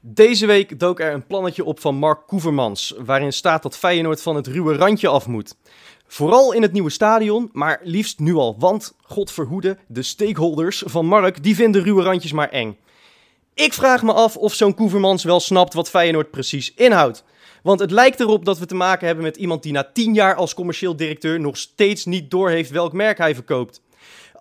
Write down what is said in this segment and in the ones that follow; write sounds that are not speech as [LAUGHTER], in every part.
Deze week dook er een plannetje op van Mark Koevermans, waarin staat dat Feyenoord van het ruwe randje af moet. Vooral in het nieuwe stadion, maar liefst nu al, want, god verhoede, de stakeholders van Mark, die vinden ruwe randjes maar eng. Ik vraag me af of zo'n Koevermans wel snapt wat Feyenoord precies inhoudt. Want het lijkt erop dat we te maken hebben met iemand die na 10 jaar als commercieel directeur nog steeds niet doorheeft welk merk hij verkoopt.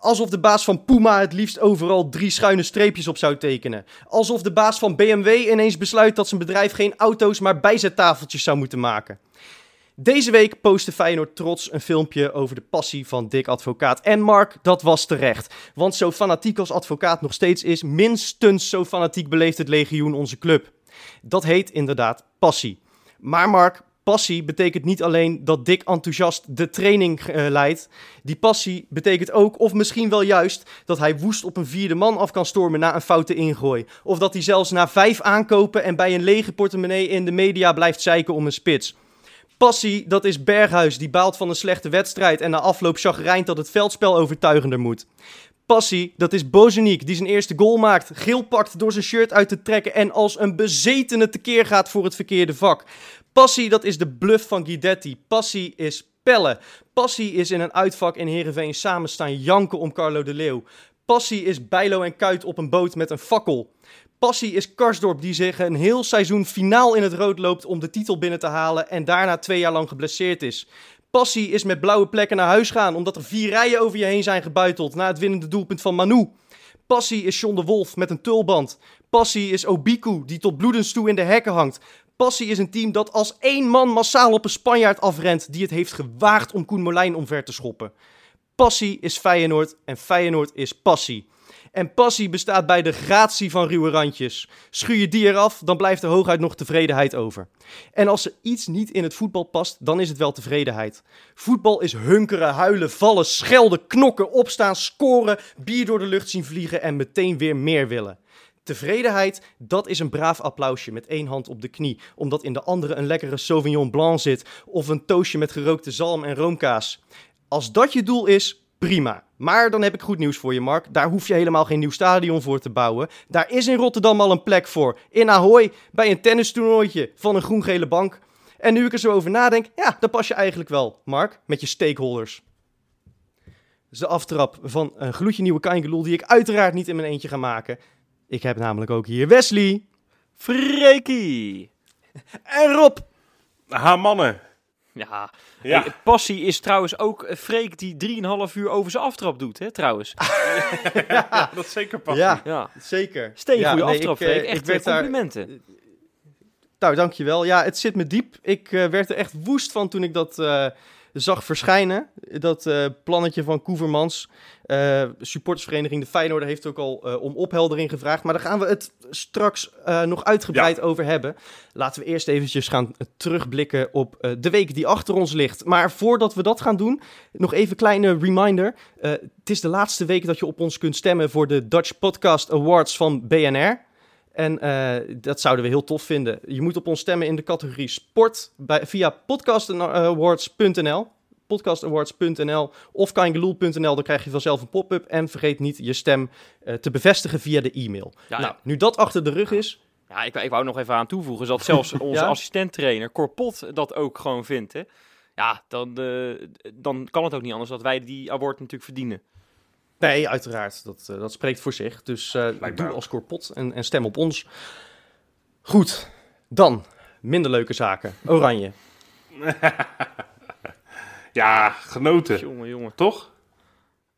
Alsof de baas van Puma het liefst overal drie schuine streepjes op zou tekenen. Alsof de baas van BMW ineens besluit dat zijn bedrijf geen auto's maar bijzettafeltjes zou moeten maken. Deze week postte Feyenoord trots een filmpje over de passie van Dick Advocaat. En Mark, dat was terecht. Want zo fanatiek als advocaat nog steeds is, minstens zo fanatiek beleeft het legioen onze club. Dat heet inderdaad passie. Maar Mark, passie betekent niet alleen dat Dick enthousiast de training eh, leidt. Die passie betekent ook, of misschien wel juist, dat hij woest op een vierde man af kan stormen na een foute ingooi. Of dat hij zelfs na vijf aankopen en bij een lege portemonnee in de media blijft zeiken om een spits. Passie, dat is Berghuis die baalt van een slechte wedstrijd en na afloop chagrijnt dat het veldspel overtuigender moet. Passie, dat is Bozeniek die zijn eerste goal maakt, geel pakt door zijn shirt uit te trekken en als een bezetene tekeer gaat voor het verkeerde vak. Passie, dat is de bluff van Guidetti. Passie is pellen. Passie is in een uitvak in Heerenveen samen staan janken om Carlo de Leeuw. Passie is Bijlo en Kuit op een boot met een fakkel. Passie is Karsdorp die zich een heel seizoen finaal in het rood loopt om de titel binnen te halen en daarna twee jaar lang geblesseerd is. Passie is met blauwe plekken naar huis gaan omdat er vier rijen over je heen zijn gebuiteld na het winnende doelpunt van Manu. Passie is John de Wolf met een tulband. Passie is Obiku die tot bloedens toe in de hekken hangt. Passie is een team dat als één man massaal op een Spanjaard afrent die het heeft gewaagd om Koen Molijn omver te schoppen. Passie is Feyenoord en Feyenoord is passie. En passie bestaat bij de gratie van ruwe randjes. Schuur je die eraf, dan blijft er hooguit nog tevredenheid over. En als er iets niet in het voetbal past, dan is het wel tevredenheid. Voetbal is hunkeren, huilen, vallen, schelden, knokken, opstaan, scoren, bier door de lucht zien vliegen en meteen weer meer willen. Tevredenheid, dat is een braaf applausje met één hand op de knie, omdat in de andere een lekkere Sauvignon Blanc zit of een toastje met gerookte zalm en roomkaas. Als dat je doel is, prima. Maar dan heb ik goed nieuws voor je, Mark. Daar hoef je helemaal geen nieuw stadion voor te bouwen. Daar is in Rotterdam al een plek voor. In Ahoy, bij een tennistoernooitje van een groen-gele bank. En nu ik er zo over nadenk, ja, dan pas je eigenlijk wel, Mark, met je stakeholders. Dat is de aftrap van een gloedje nieuwe Kangeloel die ik uiteraard niet in mijn eentje ga maken. Ik heb namelijk ook hier Wesley. Freekie. En Rob. Ha, mannen. Ja, Ja. Hey, Passie is trouwens ook een Freek die 3,5 uur over zijn aftrap doet, hè, trouwens. [LAUGHS] ja, dat is zeker pas. Ja, Ja, zeker. steen Ja, goede nee, aftrap, ik, eh, Freek. ik Echt werd eh, daar- complimenten. Nou, dankjewel. Ja, het zit me diep. Ik eh, werd er echt woest van toen ik dat eh, zag verschijnen. Dat eh, plannetje van Koevermans. Eh supportersvereniging De Feyenoorder heeft ook al eh, om opheldering gevraagd. Maar daar gaan we het straks nog uitgebreid over hebben. Laten we eerst eventjes gaan terugblikken op de week die achter ons ligt. Maar voordat we dat gaan doen, nog even een kleine reminder. Het is de laatste week dat je op ons kunt stemmen voor de Dutch Podcast Awards van BNR. En eh, dat zouden we heel tof vinden. Je moet op ons stemmen in de categorie sport bij, via podcastawards.nl. Podcastawards.nl of kangeloel.nl. Dan krijg je vanzelf een pop-up. En vergeet niet je stem eh, te bevestigen via de e-mail. Ja, nou, nu dat achter de rug is. ja ik, ik wou nog even aan toevoegen dat zelfs [LAUGHS] onze Ja? assistenttrainer Corpot dat ook gewoon vindt, hè. Ja, dan, eh, dan kan het ook niet anders dat wij die award natuurlijk verdienen. Nee, uiteraard. Dat, eh, dat spreekt voor zich. Dus eh doe als korpot en, en stem op ons. Goed, dan minder leuke zaken. Oranje. [LAUGHS] Ja, genoten. Jongen, jongen. Toch?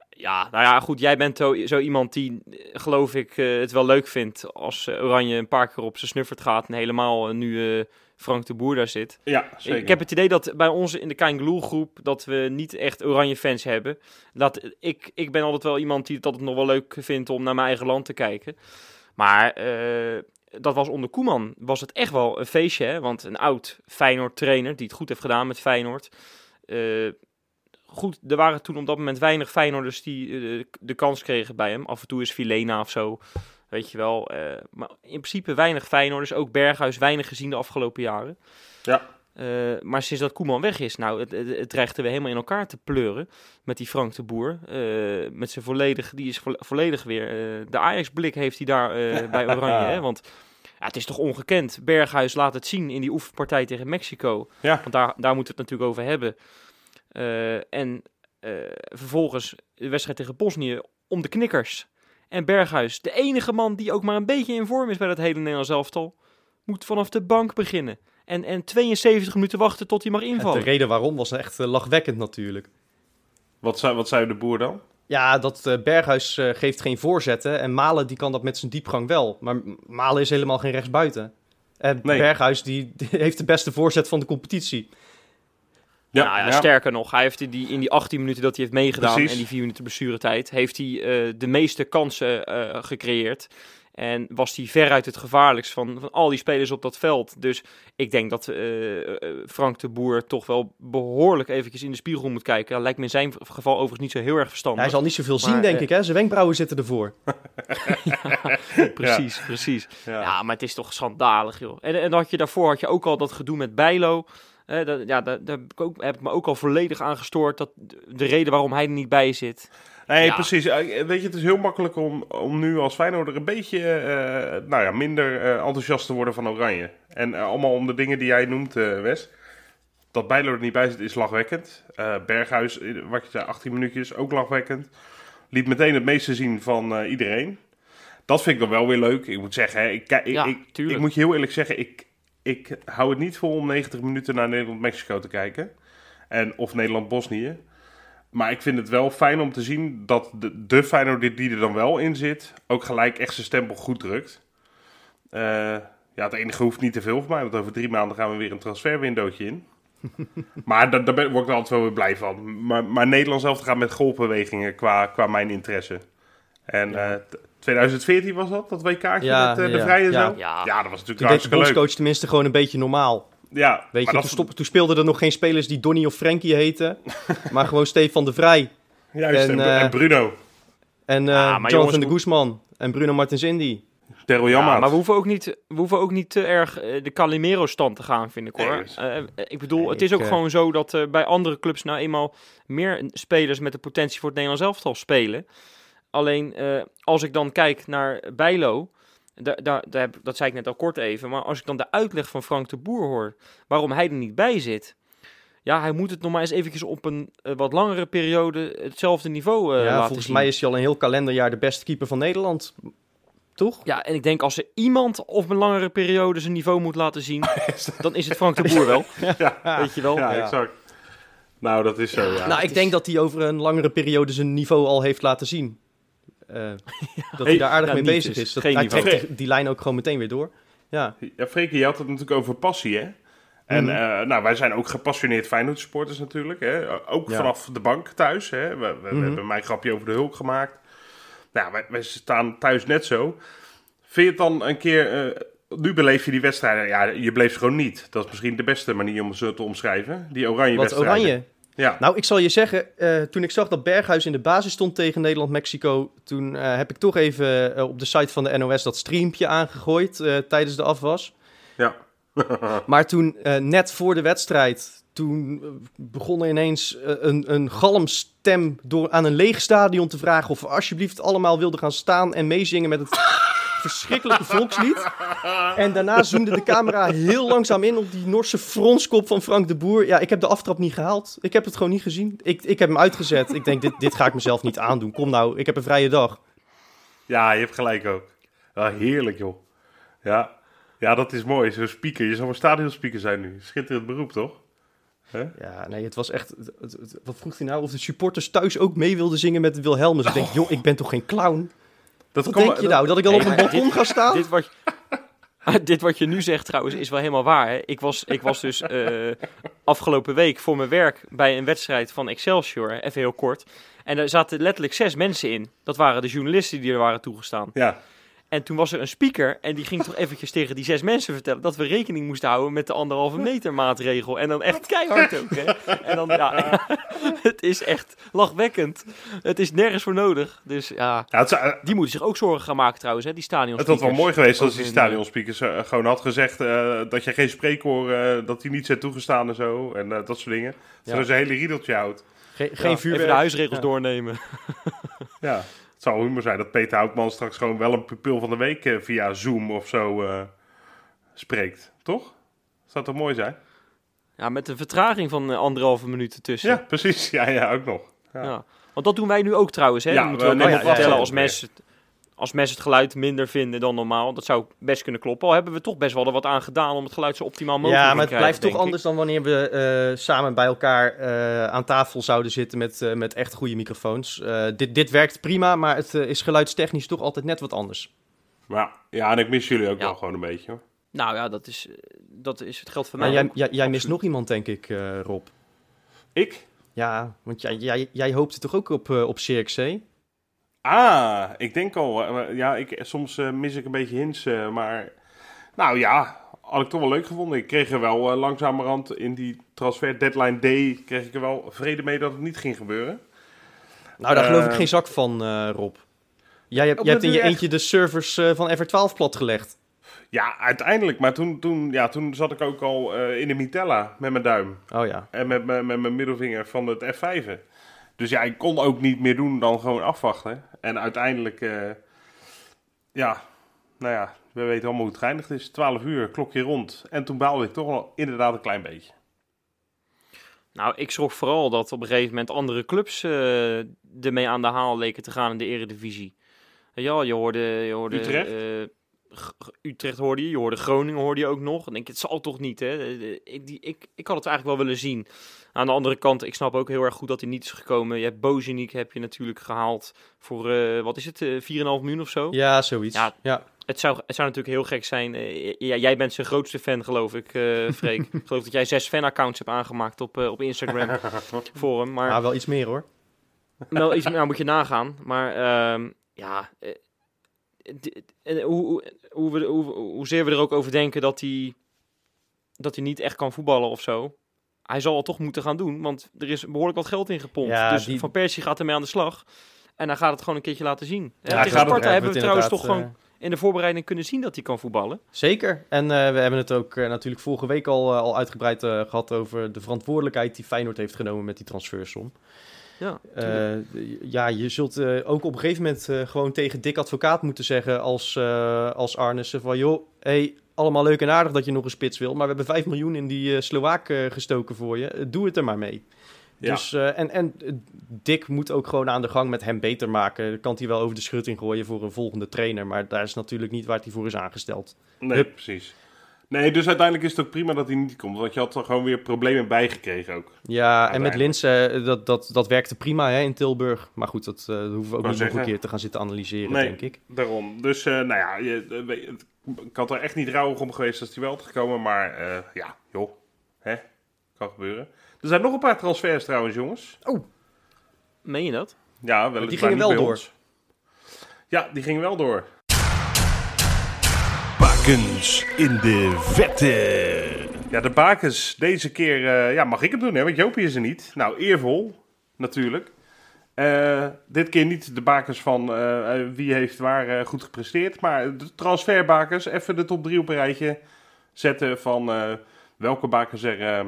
Ja, nou ja, goed. Jij bent zo, zo iemand die, eh, geloof ik, het wel leuk vindt als Oranje een paar keer op zijn snuffert gaat. En helemaal nu eh, Frank de Boer daar zit. Ja, zeker. Ik heb het idee dat bij ons in de Kangaloo groep dat we niet echt oranje fans hebben. Dat, ik, ik ben altijd wel iemand die het altijd nog wel leuk vindt om naar mijn eigen land te kijken. Maar eh, dat was onder Koeman was het echt wel een feestje. Hè? Want een oud Feyenoord trainer die het goed heeft gedaan met Feyenoord. Eh, goed, er waren toen op dat moment weinig Feyenoorders die eh, de kans kregen bij hem. Af en toe is Vilena of zo. Weet je wel. eh, maar in principe weinig Feyenoorders. Ook Berghuis weinig gezien de afgelopen jaren. Ja. Eh, maar sinds dat Koeman weg is, nou, het, het, het dreigt er weer helemaal in elkaar te pleuren met die Frank de Boer. Eh, met zijn volledig, die is vo- volledig weer, de Ajax-blik heeft hij daar bij [LAUGHS] Oranje. Hè? Want ja, het is toch ongekend. Berghuis laat het zien in die oefenpartij tegen Mexico. Ja. Want daar, daar moeten we het natuurlijk over hebben. En vervolgens de wedstrijd tegen Bosnië om de knikkers. En Berghuis, de enige man die ook maar een beetje in vorm is bij dat hele Nederlands elftal, moet vanaf de bank beginnen. En, en 72 minuten wachten tot hij mag En invallen. de reden waarom was echt eh, lachwekkend natuurlijk. Wat zei, wat zei de boer dan? Ja, dat eh, Berghuis eh, geeft geen voorzetten en Malen die kan dat met zijn diepgang wel. Maar Malen is helemaal geen rechtsbuiten. En Nee. Berghuis die, [LAUGHS] die heeft de beste voorzet van de competitie. Nou ja, sterker nog, hij heeft in die, in die 18 minuten dat hij heeft meegedaan Precies. en die 4 minuten blessuretijd, heeft hij eh, de meeste kansen eh, gecreëerd. En was hij veruit het gevaarlijkst van, van al die spelers op dat veld. Dus ik denk dat eh, Frank de Boer toch wel behoorlijk eventjes in de spiegel moet kijken. Dat lijkt me in zijn geval overigens niet zo heel erg verstandig. Hij zal niet zoveel Maar, zien, denk ik. Hè? Zijn wenkbrauwen zitten ervoor. [LAUGHS] precies, precies. Ja. Ja, maar het is toch schandalig, joh. En, en had je daarvoor had je ook al dat gedoe met Bijlo. Dat, ja, daar, heb, ik ook, heb ik me ook al volledig aan gestoord. Dat de reden waarom hij er niet bij zit. Nee, Ja. precies. Weet je, het is heel makkelijk om, om nu als Feyenoorder een beetje eh, nou ja, minder eh, enthousiast te worden van Oranje. En eh, allemaal om de dingen die jij noemt, eh, Wes. Dat Bijlo er niet bij zit is lachwekkend. Eh, Berghuis, wat je zei, 18 minuutjes, ook lachwekkend. Liet meteen het meeste zien van eh, iedereen. Dat vind ik dan wel weer leuk. Ik moet zeggen, hè, ik, ik, Ja, ik, tuurlijk. ik moet je heel eerlijk zeggen, ik, ik hou het niet vol om 90 minuten naar Nederland-Mexico te kijken. En, of Nederland-Bosnië. Maar ik vind het wel fijn om te zien dat de, de Feyenoord die er dan wel in zit, ook gelijk echt zijn stempel goed drukt. Eh, ja, het enige hoeft niet te veel voor mij, want over drie maanden gaan we weer een transferwindowtje in. [LAUGHS] maar daar, word ik altijd wel weer blij van. Maar, maar Nederland zelf gaat met golfbewegingen qua, qua mijn interesse. En eh, 2014 was dat, dat WK'tje Ja, met eh, de ja, vrije ja. zo? Ja. Ja, dat was natuurlijk Toen deed de hartstikke leuk. bondscoach tenminste gewoon een beetje normaal. Ja, Weet je, toen, stop- toen speelden er nog geen spelers die Donny of Frankie heten. [LAUGHS] maar gewoon Stefan de Vrij juist, en, en, eh, en Bruno, en eh, Ja, maar Jonathan jongens, de Guzman en Bruno Martins Indy. Daryl Ja, maar we hoeven ook niet, we hoeven ook niet te erg de Calimero-stand te gaan, vind ik hoor. Nee, dus- ik bedoel, Nee, het is ook gewoon zo dat eh, bij andere clubs nou eenmaal meer spelers met de potentie voor het Nederlands elftal spelen. Alleen eh, als ik dan kijk naar Bijlo, daar, daar, daar heb, dat zei ik net al kort even, maar als ik dan de uitleg van Frank de Boer hoor waarom hij er niet bij zit. Ja, hij moet het nog maar eens eventjes op een eh, wat langere periode hetzelfde niveau eh, ja, laten volgens zien. mij is hij al een heel kalenderjaar de beste keeper van Nederland. Toch? Ja, en ik denk als er iemand op een langere periode zijn niveau moet laten zien, [LAUGHS] dan is het Frank de Boer wel. [LAUGHS] ja, Weet je wel? ja, Ja. exact. Nou, dat is zo, ja. nou, ik is- denk dat hij over een langere periode zijn niveau al heeft laten zien. Eh, [LAUGHS] dat hij daar aardig ja, mee bezig dus. is. Dat, hij trekt die- lijn ook gewoon meteen weer door. Ja, Ja, Freke, je had het natuurlijk over passie, hè? En Mhm. eh, nou, wij zijn ook gepassioneerd Feyenoord supporters natuurlijk. Hè? Ook Ja. vanaf de bank thuis. Hè? We, we, we Mhm. hebben mijn grapje over de hulk gemaakt. Nou, wij, wij staan thuis net zo. Vind je het dan een keer... eh, nu beleef je die wedstrijden. Ja, je bleef ze gewoon niet. Dat is misschien de beste manier om ze te omschrijven. Die oranje wat wedstrijden. oranje. Ja. Nou, ik zal je zeggen, eh, toen ik zag dat Berghuis in de basis stond tegen Nederland-Mexico, toen eh, heb ik toch even eh, op de site van de NOS dat streampje aangegooid tijdens de afwas. ja. [LAUGHS] Maar toen, net voor de wedstrijd, toen begon er ineens een, een galmstem door aan een leeg stadion te vragen of we alsjeblieft allemaal wilden gaan staan en meezingen met het verschrikkelijke volkslied. En daarna zoomde de camera heel langzaam in op die Norse fronskop van Frank de Boer. Ja, ik heb de aftrap niet gehaald. Ik heb het gewoon niet gezien. Ik, ik heb hem uitgezet. Ik denk, dit, dit ga ik mezelf niet aandoen. Kom nou, ik heb een vrije dag. ja, je hebt gelijk ook. Ja, heerlijk, joh. Ja. ja, dat is mooi. Zo'n speaker. Je zou een stadionspeaker zijn nu. Schitterend beroep, toch? Ja, nee, het was echt... het- het- het- wat vroeg hij nou? Of de supporters thuis ook mee wilden zingen met Wilhelmus. Ik denk, joh, ik ben toch geen clown? Dat Wat denk je nou? Dat ik dan Nee, op een balkon ga staan? Dit wat, [LAUGHS] dit wat je nu zegt trouwens is wel helemaal waar. Hè? Ik, was, ik was dus eh, afgelopen week voor mijn werk bij een wedstrijd van Excelsior, even heel kort. En er zaten letterlijk zes mensen in. Dat waren de journalisten die er waren toegestaan. Ja, En toen was er een speaker en die ging toch [LAUGHS] eventjes tegen die zes mensen vertellen dat we rekening moesten houden met de anderhalve meter maatregel. En dan echt keihard ook, hè. En dan, ja, [LAUGHS] het is echt lachwekkend. Het is nergens voor nodig. Dus ja, Ja, zou- die moeten zich ook zorgen gaan maken trouwens, hè, die stadion het had wel mooi geweest als die in, stadionspeakers eh, gewoon had gezegd eh, dat je geen spreekhoor, eh, dat die niet zijn toegestaan en zo. En eh, dat soort dingen. Dat Ja. je een hele riedeltje houdt. Ge- Ja, geen vuurwerk. Even de huisregels Ja. doornemen. Ja, [LAUGHS] zou humor zijn dat Peter Houtman straks gewoon wel een pupil van de week eh, via Zoom of zo eh, spreekt. Toch? Zou toch mooi zijn? Ja, met een vertraging van eh, anderhalve minuut ertussen. Ja, precies. Ja, ja, ook nog. Ja. Ja. Want dat doen wij nu ook trouwens. Hè? Ja, moeten we vertellen als mensen, als mensen het geluid minder vinden dan normaal. Dat zou best kunnen kloppen. Al hebben we toch best wel er wat aan gedaan om het geluid zo optimaal mogelijk Ja, te maar het krijgen, blijft toch ik. anders dan wanneer we eh, samen bij elkaar eh, aan tafel zouden zitten met, eh, met echt goede microfoons. Eh, dit, dit werkt prima, maar het is geluidstechnisch toch altijd net wat anders. Maar, ja, en ik mis jullie ook Ja. wel gewoon een beetje. Hoor. Nou ja, dat is, dat is het geld voor Maar mij. jij, jij, jij mist nog iemand, denk ik, eh, Rob. Ik? Ja, want jij, jij, jij hoopte toch ook op, op CXC? Ah, ik denk al. eh, ja, ik, soms eh, mis ik een beetje hints, eh, maar... Nou ja, had ik toch wel leuk gevonden. Ik kreeg er wel eh, langzamerhand in die transfer deadline day... kreeg ik er wel vrede mee dat het niet ging gebeuren. Nou, daar geloof ik Eh, geen zak van, eh, Rob. Jij hebt, jij hebt in je eentje de servers eh, van Ever12 platgelegd. Ja, uiteindelijk. Maar toen, toen, ja, toen zat ik ook al eh, in de Mitella met mijn duim. Oh ja. En met, mijn- met mijn middelvinger van het F5. Dus ja, ik kon ook niet meer doen dan gewoon afwachten. En uiteindelijk, eh, ja, nou ja, we weten allemaal hoe het geëindigd is. 12 uur, klokje rond. En toen baalde ik toch wel inderdaad een klein beetje. Nou, ik schrok vooral dat op een gegeven moment andere clubs eh, ermee aan de haal leken te gaan in de eredivisie. Ja, je hoorde... Je hoorde Utrecht? eh, Utrecht hoorde je, je hoorde Groningen hoorde je ook nog. Dan denk ik, het zal toch niet, hè? Ik, die, ik, ik had het eigenlijk wel willen zien. Aan de andere kant, ik snap ook heel erg goed dat hij niet is gekomen. Je hebt Bozeniek heb je natuurlijk gehaald voor, eh, wat is het, eh 4,5 miljoen of zo? Ja, zoiets. Ja. Ja. Het, zou, het zou natuurlijk heel gek zijn. eh, ja, jij bent zijn grootste fan, geloof ik, eh Freek. [LAUGHS] ik geloof dat jij zes fanaccounts hebt aangemaakt op, eh, op Instagram [LAUGHS] voor hem. Maar Maar wel iets meer hoor. wel iets, [LAUGHS] nou moet je nagaan. Maar ehm, ja, eh, hoe, hoe, hoe, we, hoe, hoezeer we er ook over denken dat hij, dat hij niet echt kan voetballen of zo. Hij zal het toch moeten gaan doen, want er is behoorlijk wat geld in gepompt. Ja, dus die- Van Persie gaat ermee aan de slag. En hij gaat het gewoon een keertje laten zien. Ja, tegen Sparta hebben we trouwens toch gewoon in de voorbereiding kunnen zien dat hij kan voetballen. Zeker. En eh, we hebben het ook eh, natuurlijk vorige week al, eh, al uitgebreid eh, gehad over de verantwoordelijkheid die Feyenoord heeft genomen met die transfersom. Ja, Eh, ja, je zult eh, ook op een gegeven moment eh, gewoon tegen Dick Advocaat moeten zeggen als, eh als Arnissen van joh, hey, allemaal leuk en aardig dat je nog een spits wil, maar we hebben 5 miljoen in die eh Slovaak eh, gestoken voor je. Eh, doe het er maar mee. Ja. Dus, en, en Dick moet ook gewoon aan de gang met hem beter maken. Dan kan hij wel over de schutting gooien voor een volgende trainer, maar daar is natuurlijk niet waar hij voor is aangesteld. Nee, Hup. precies. Nee, dus uiteindelijk is het ook prima dat hij niet komt. Want je had er gewoon weer problemen bij gekregen ook. Ja, en met. Linse, dat, dat, dat werkte prima hè, in Tilburg. Maar goed, dat hoeven we ook niet nog een keer te gaan zitten analyseren, Nee. denk ik. Daarom. Dus, nou ja, je, weet- het- ik had er echt niet rouwig om geweest als hij wel had gekomen. Maar eh, ja, joh. Hè? Kan gebeuren. Er zijn nog een paar transfers trouwens, jongens. Meen je dat? Ja, wel die gingen wel door. Ja, die gingen wel door. Bakens in de vette. Ja, de bakens deze keer... eh, ja, mag ik het doen, hè? Want Jopie is er niet. Nou, eervol, natuurlijk. Eh, dit keer niet de bakens van eh, eh, wie heeft waar goed gepresteerd. Maar de transferbakens, even de top drie op een rijtje zetten van welke bakens er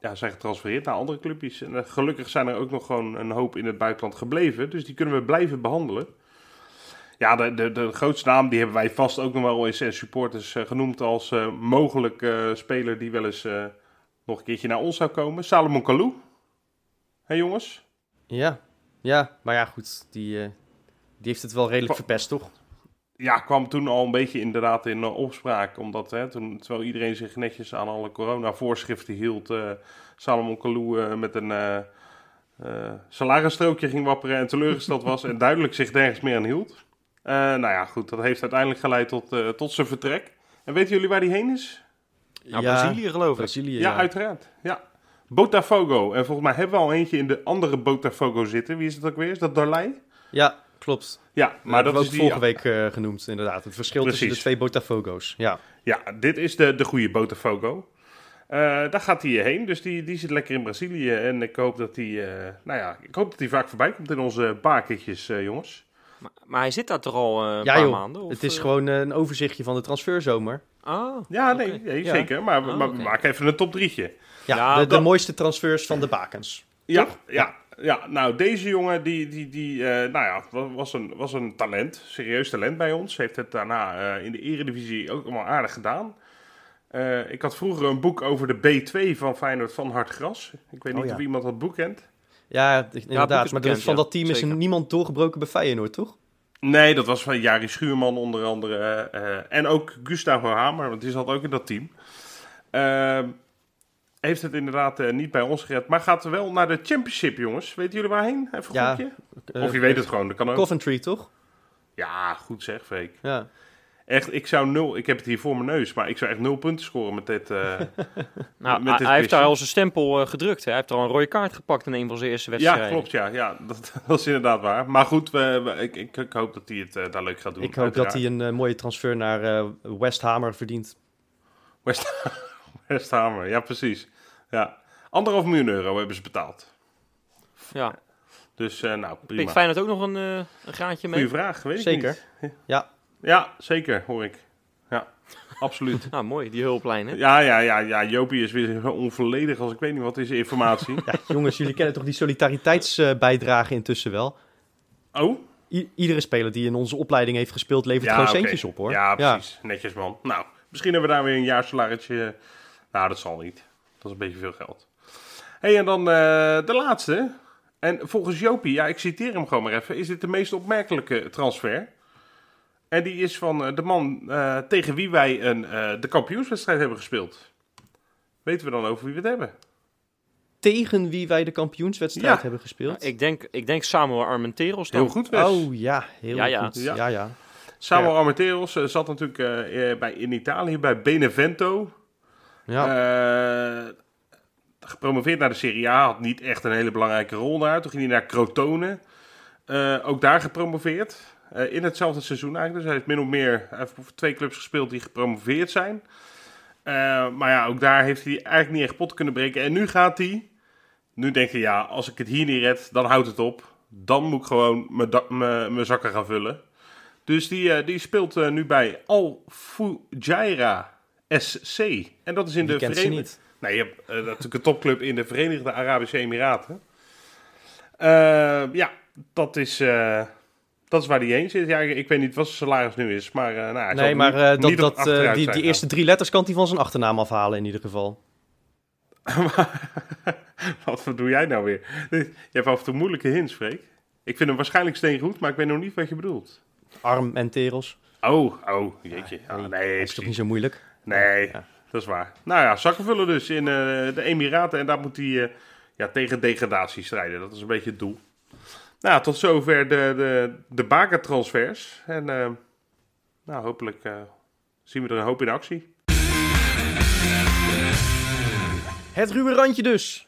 ja, zijn getransfereerd naar andere clubjes. En gelukkig zijn er ook nog gewoon een hoop in het buitenland gebleven. Dus die kunnen we blijven behandelen. Ja, de, de, de grootste naam die hebben wij vast ook nog wel eens supporters genoemd als mogelijk speler die wel eens nog een keertje naar ons zou komen. Salomon Kalou. Hé jongens? Ja, ja maar ja, goed. Die, eh, die heeft het wel redelijk verpest, toch? Ja, kwam toen al een beetje inderdaad in eh, opspraak. Omdat hè, toen, terwijl iedereen zich netjes aan alle corona-voorschriften hield, eh Salomon Kalou eh, met een eh eh, salarisstrookje ging wapperen en teleurgesteld was en duidelijk zich nergens meer aan hield. Eh, nou ja, goed, dat heeft uiteindelijk geleid tot, eh, tot zijn vertrek. En weten jullie waar hij heen is? Nou, Brazilië geloof ik. Brazilië, Ja, ja. uiteraard. Ja. Botafogo. En volgens mij hebben we al eentje in de andere Botafogo zitten. Wie is het ook weer? Is dat Darley? Ja, klopt. Ja, Maar maar dat dat is ook die, vorige week eh, genoemd, inderdaad. Het verschil tussen de twee Botafogo's. Ja. Ja, dit is de, de goede Botafogo. Eh, daar gaat hij heen, dus die, die zit lekker in Brazilië. En ik hoop dat hij, eh, nou ja, ik hoop dat hij vaak voorbij komt in onze bakertjes, eh, jongens. Maar, maar hij zit daar toch al eh, een Ja, paar joh. maanden? Of, het is eh, gewoon eh, een overzichtje van de transferzomer. Ah, Ja, nee, nee, Ja. zeker. Maar, we- Ah, maar we maken even een top drietje. Ja, Ja, de, mooiste transfers van de bakens. Ja, ja, ja, nou deze jongen, die, die, die eh, nou ja, wa- was een, was een talent, serieus talent bij ons. Heeft het daarna eh, in de eredivisie ook allemaal aardig gedaan. Eh, ik had vroeger een boek over de B2 van Feyenoord van Hartgras. Ik weet Oh, niet ja. of iemand dat boek kent. Ja, boek inderdaad. maar bekend, van ja. dat team is er niemand doorgebroken bij Feyenoord, toch? Nee, dat was van Jari Schuurman onder andere. eh, en ook Gustavo Hamer, want die zat ook in dat team. Ehm, heeft het inderdaad eh, niet bij ons gered. Maar gaat wel naar de Championship, jongens. Weten jullie waarheen? Even een Ja? Eh, Of je weet het gewoon, dat kan ook. Coventry, toch? Ja, goed zeg, Freek. Ja. Echt, ik zou nul... Ik heb het hier voor mijn neus, maar ik zou echt nul punten scoren met dit... eh, [LAUGHS] Nou, met hij, dit hij heeft daar al zijn stempel eh, gedrukt. Hè. Hij heeft al een rode kaart gepakt in een van zijn eerste ja, wedstrijden. klopt, ja. ja [LAUGHS] dat, dat is inderdaad waar. Maar goed, we, we- ik, ik, ik hoop dat hij het eh, daar leuk gaat doen. Ik hoop dat hij een mooie transfer naar eh, West Hamer verdient. West, [LAUGHS] West Hamer, ja precies. Ja. Anderhalf miljoen euro hebben ze betaald. Ja. Dus eh nou, prima. Pikt Feyenoord ook nog een, een graadje mee? Goeie vraag, weet ik Zeker. Ja. Ja, zeker, hoor ik. Ja, absoluut. [LAUGHS] Nou, mooi, die hulplijn. Hè? Ja, ja, ja, ja, Jopie is weer zo onvolledig als ik weet niet wat is informatie. [LAUGHS] Ja, jongens, jullie kennen toch die solidariteitsbijdrage intussen wel? Oh? I- iedere speler die in onze opleiding heeft gespeeld, levert gewoon centjes op, hoor. Ja, precies. Netjes, man. Nou, misschien hebben we daar weer een jaarsalarisje. Nou, dat zal niet. Dat is een beetje veel geld. hey, en dan eh, de laatste. En volgens Jopie, ja, ik citeer hem gewoon maar even, is dit de meest opmerkelijke transfer. En die is van eh, de man eh, tegen wie wij een, eh, de kampioenswedstrijd hebben gespeeld. Weten we dan over wie we het hebben? Tegen wie wij de kampioenswedstrijd Ja. hebben gespeeld. Ik, denk, ik denk Samuel Armenteros dan. Heel goed, Wes. Oh ja, heel Ja, ja. goed. Ja. Ja, ja. Samuel Ja. Armenteros zat natuurlijk bij, in Italië bij Benevento. ja. Eh, gepromoveerd naar de Serie A, had niet echt een hele belangrijke rol daar. Toen ging hij naar Crotone. Eh, ook daar gepromoveerd. Eh, in hetzelfde seizoen eigenlijk. Dus hij heeft min of meer hij heeft voor twee clubs gespeeld die gepromoveerd zijn. Eh, maar ja, ook daar heeft hij eigenlijk niet echt pot kunnen breken. En nu gaat hij. Nu denkt hij, ja, als ik het hier niet red, dan houdt het op. Dan moet ik gewoon mijn zakken gaan vullen. Dus die, eh, die speelt nu bij Al Fujairah SC. En dat is in Die de Verenigde... niet. Nee, je hebt eh, natuurlijk een topclub in de Verenigde Arabische Emiraten. Ja, dat is, dat is waar die heen zit. Ja, ik, weet niet wat zijn salaris nu is, maar... eh, nou, Nee, maar eh, dat, dat, eh, die, die eerste drie letters kan hij van zijn achternaam afhalen in ieder geval. [LAUGHS] wat doe jij nou weer? Je hebt af en toe moeilijke hints, Freek. Ik vind hem waarschijnlijk steengoed, maar ik weet nog niet wat je bedoelt. Arm en teros. Oh, oh, jeetje. Ah, Nee, is toch niet zo moeilijk? Nee, Ja. dat is waar. Nou ja, zakken vullen dus in de Emiraten. En daar moet hij ja, tegen degradatie strijden. Dat is een beetje het doel. Nou, tot zover de, de, de bakertransfers. En eh, nou, hopelijk eh, zien we er een hoop in actie. Het ruwe randje dus.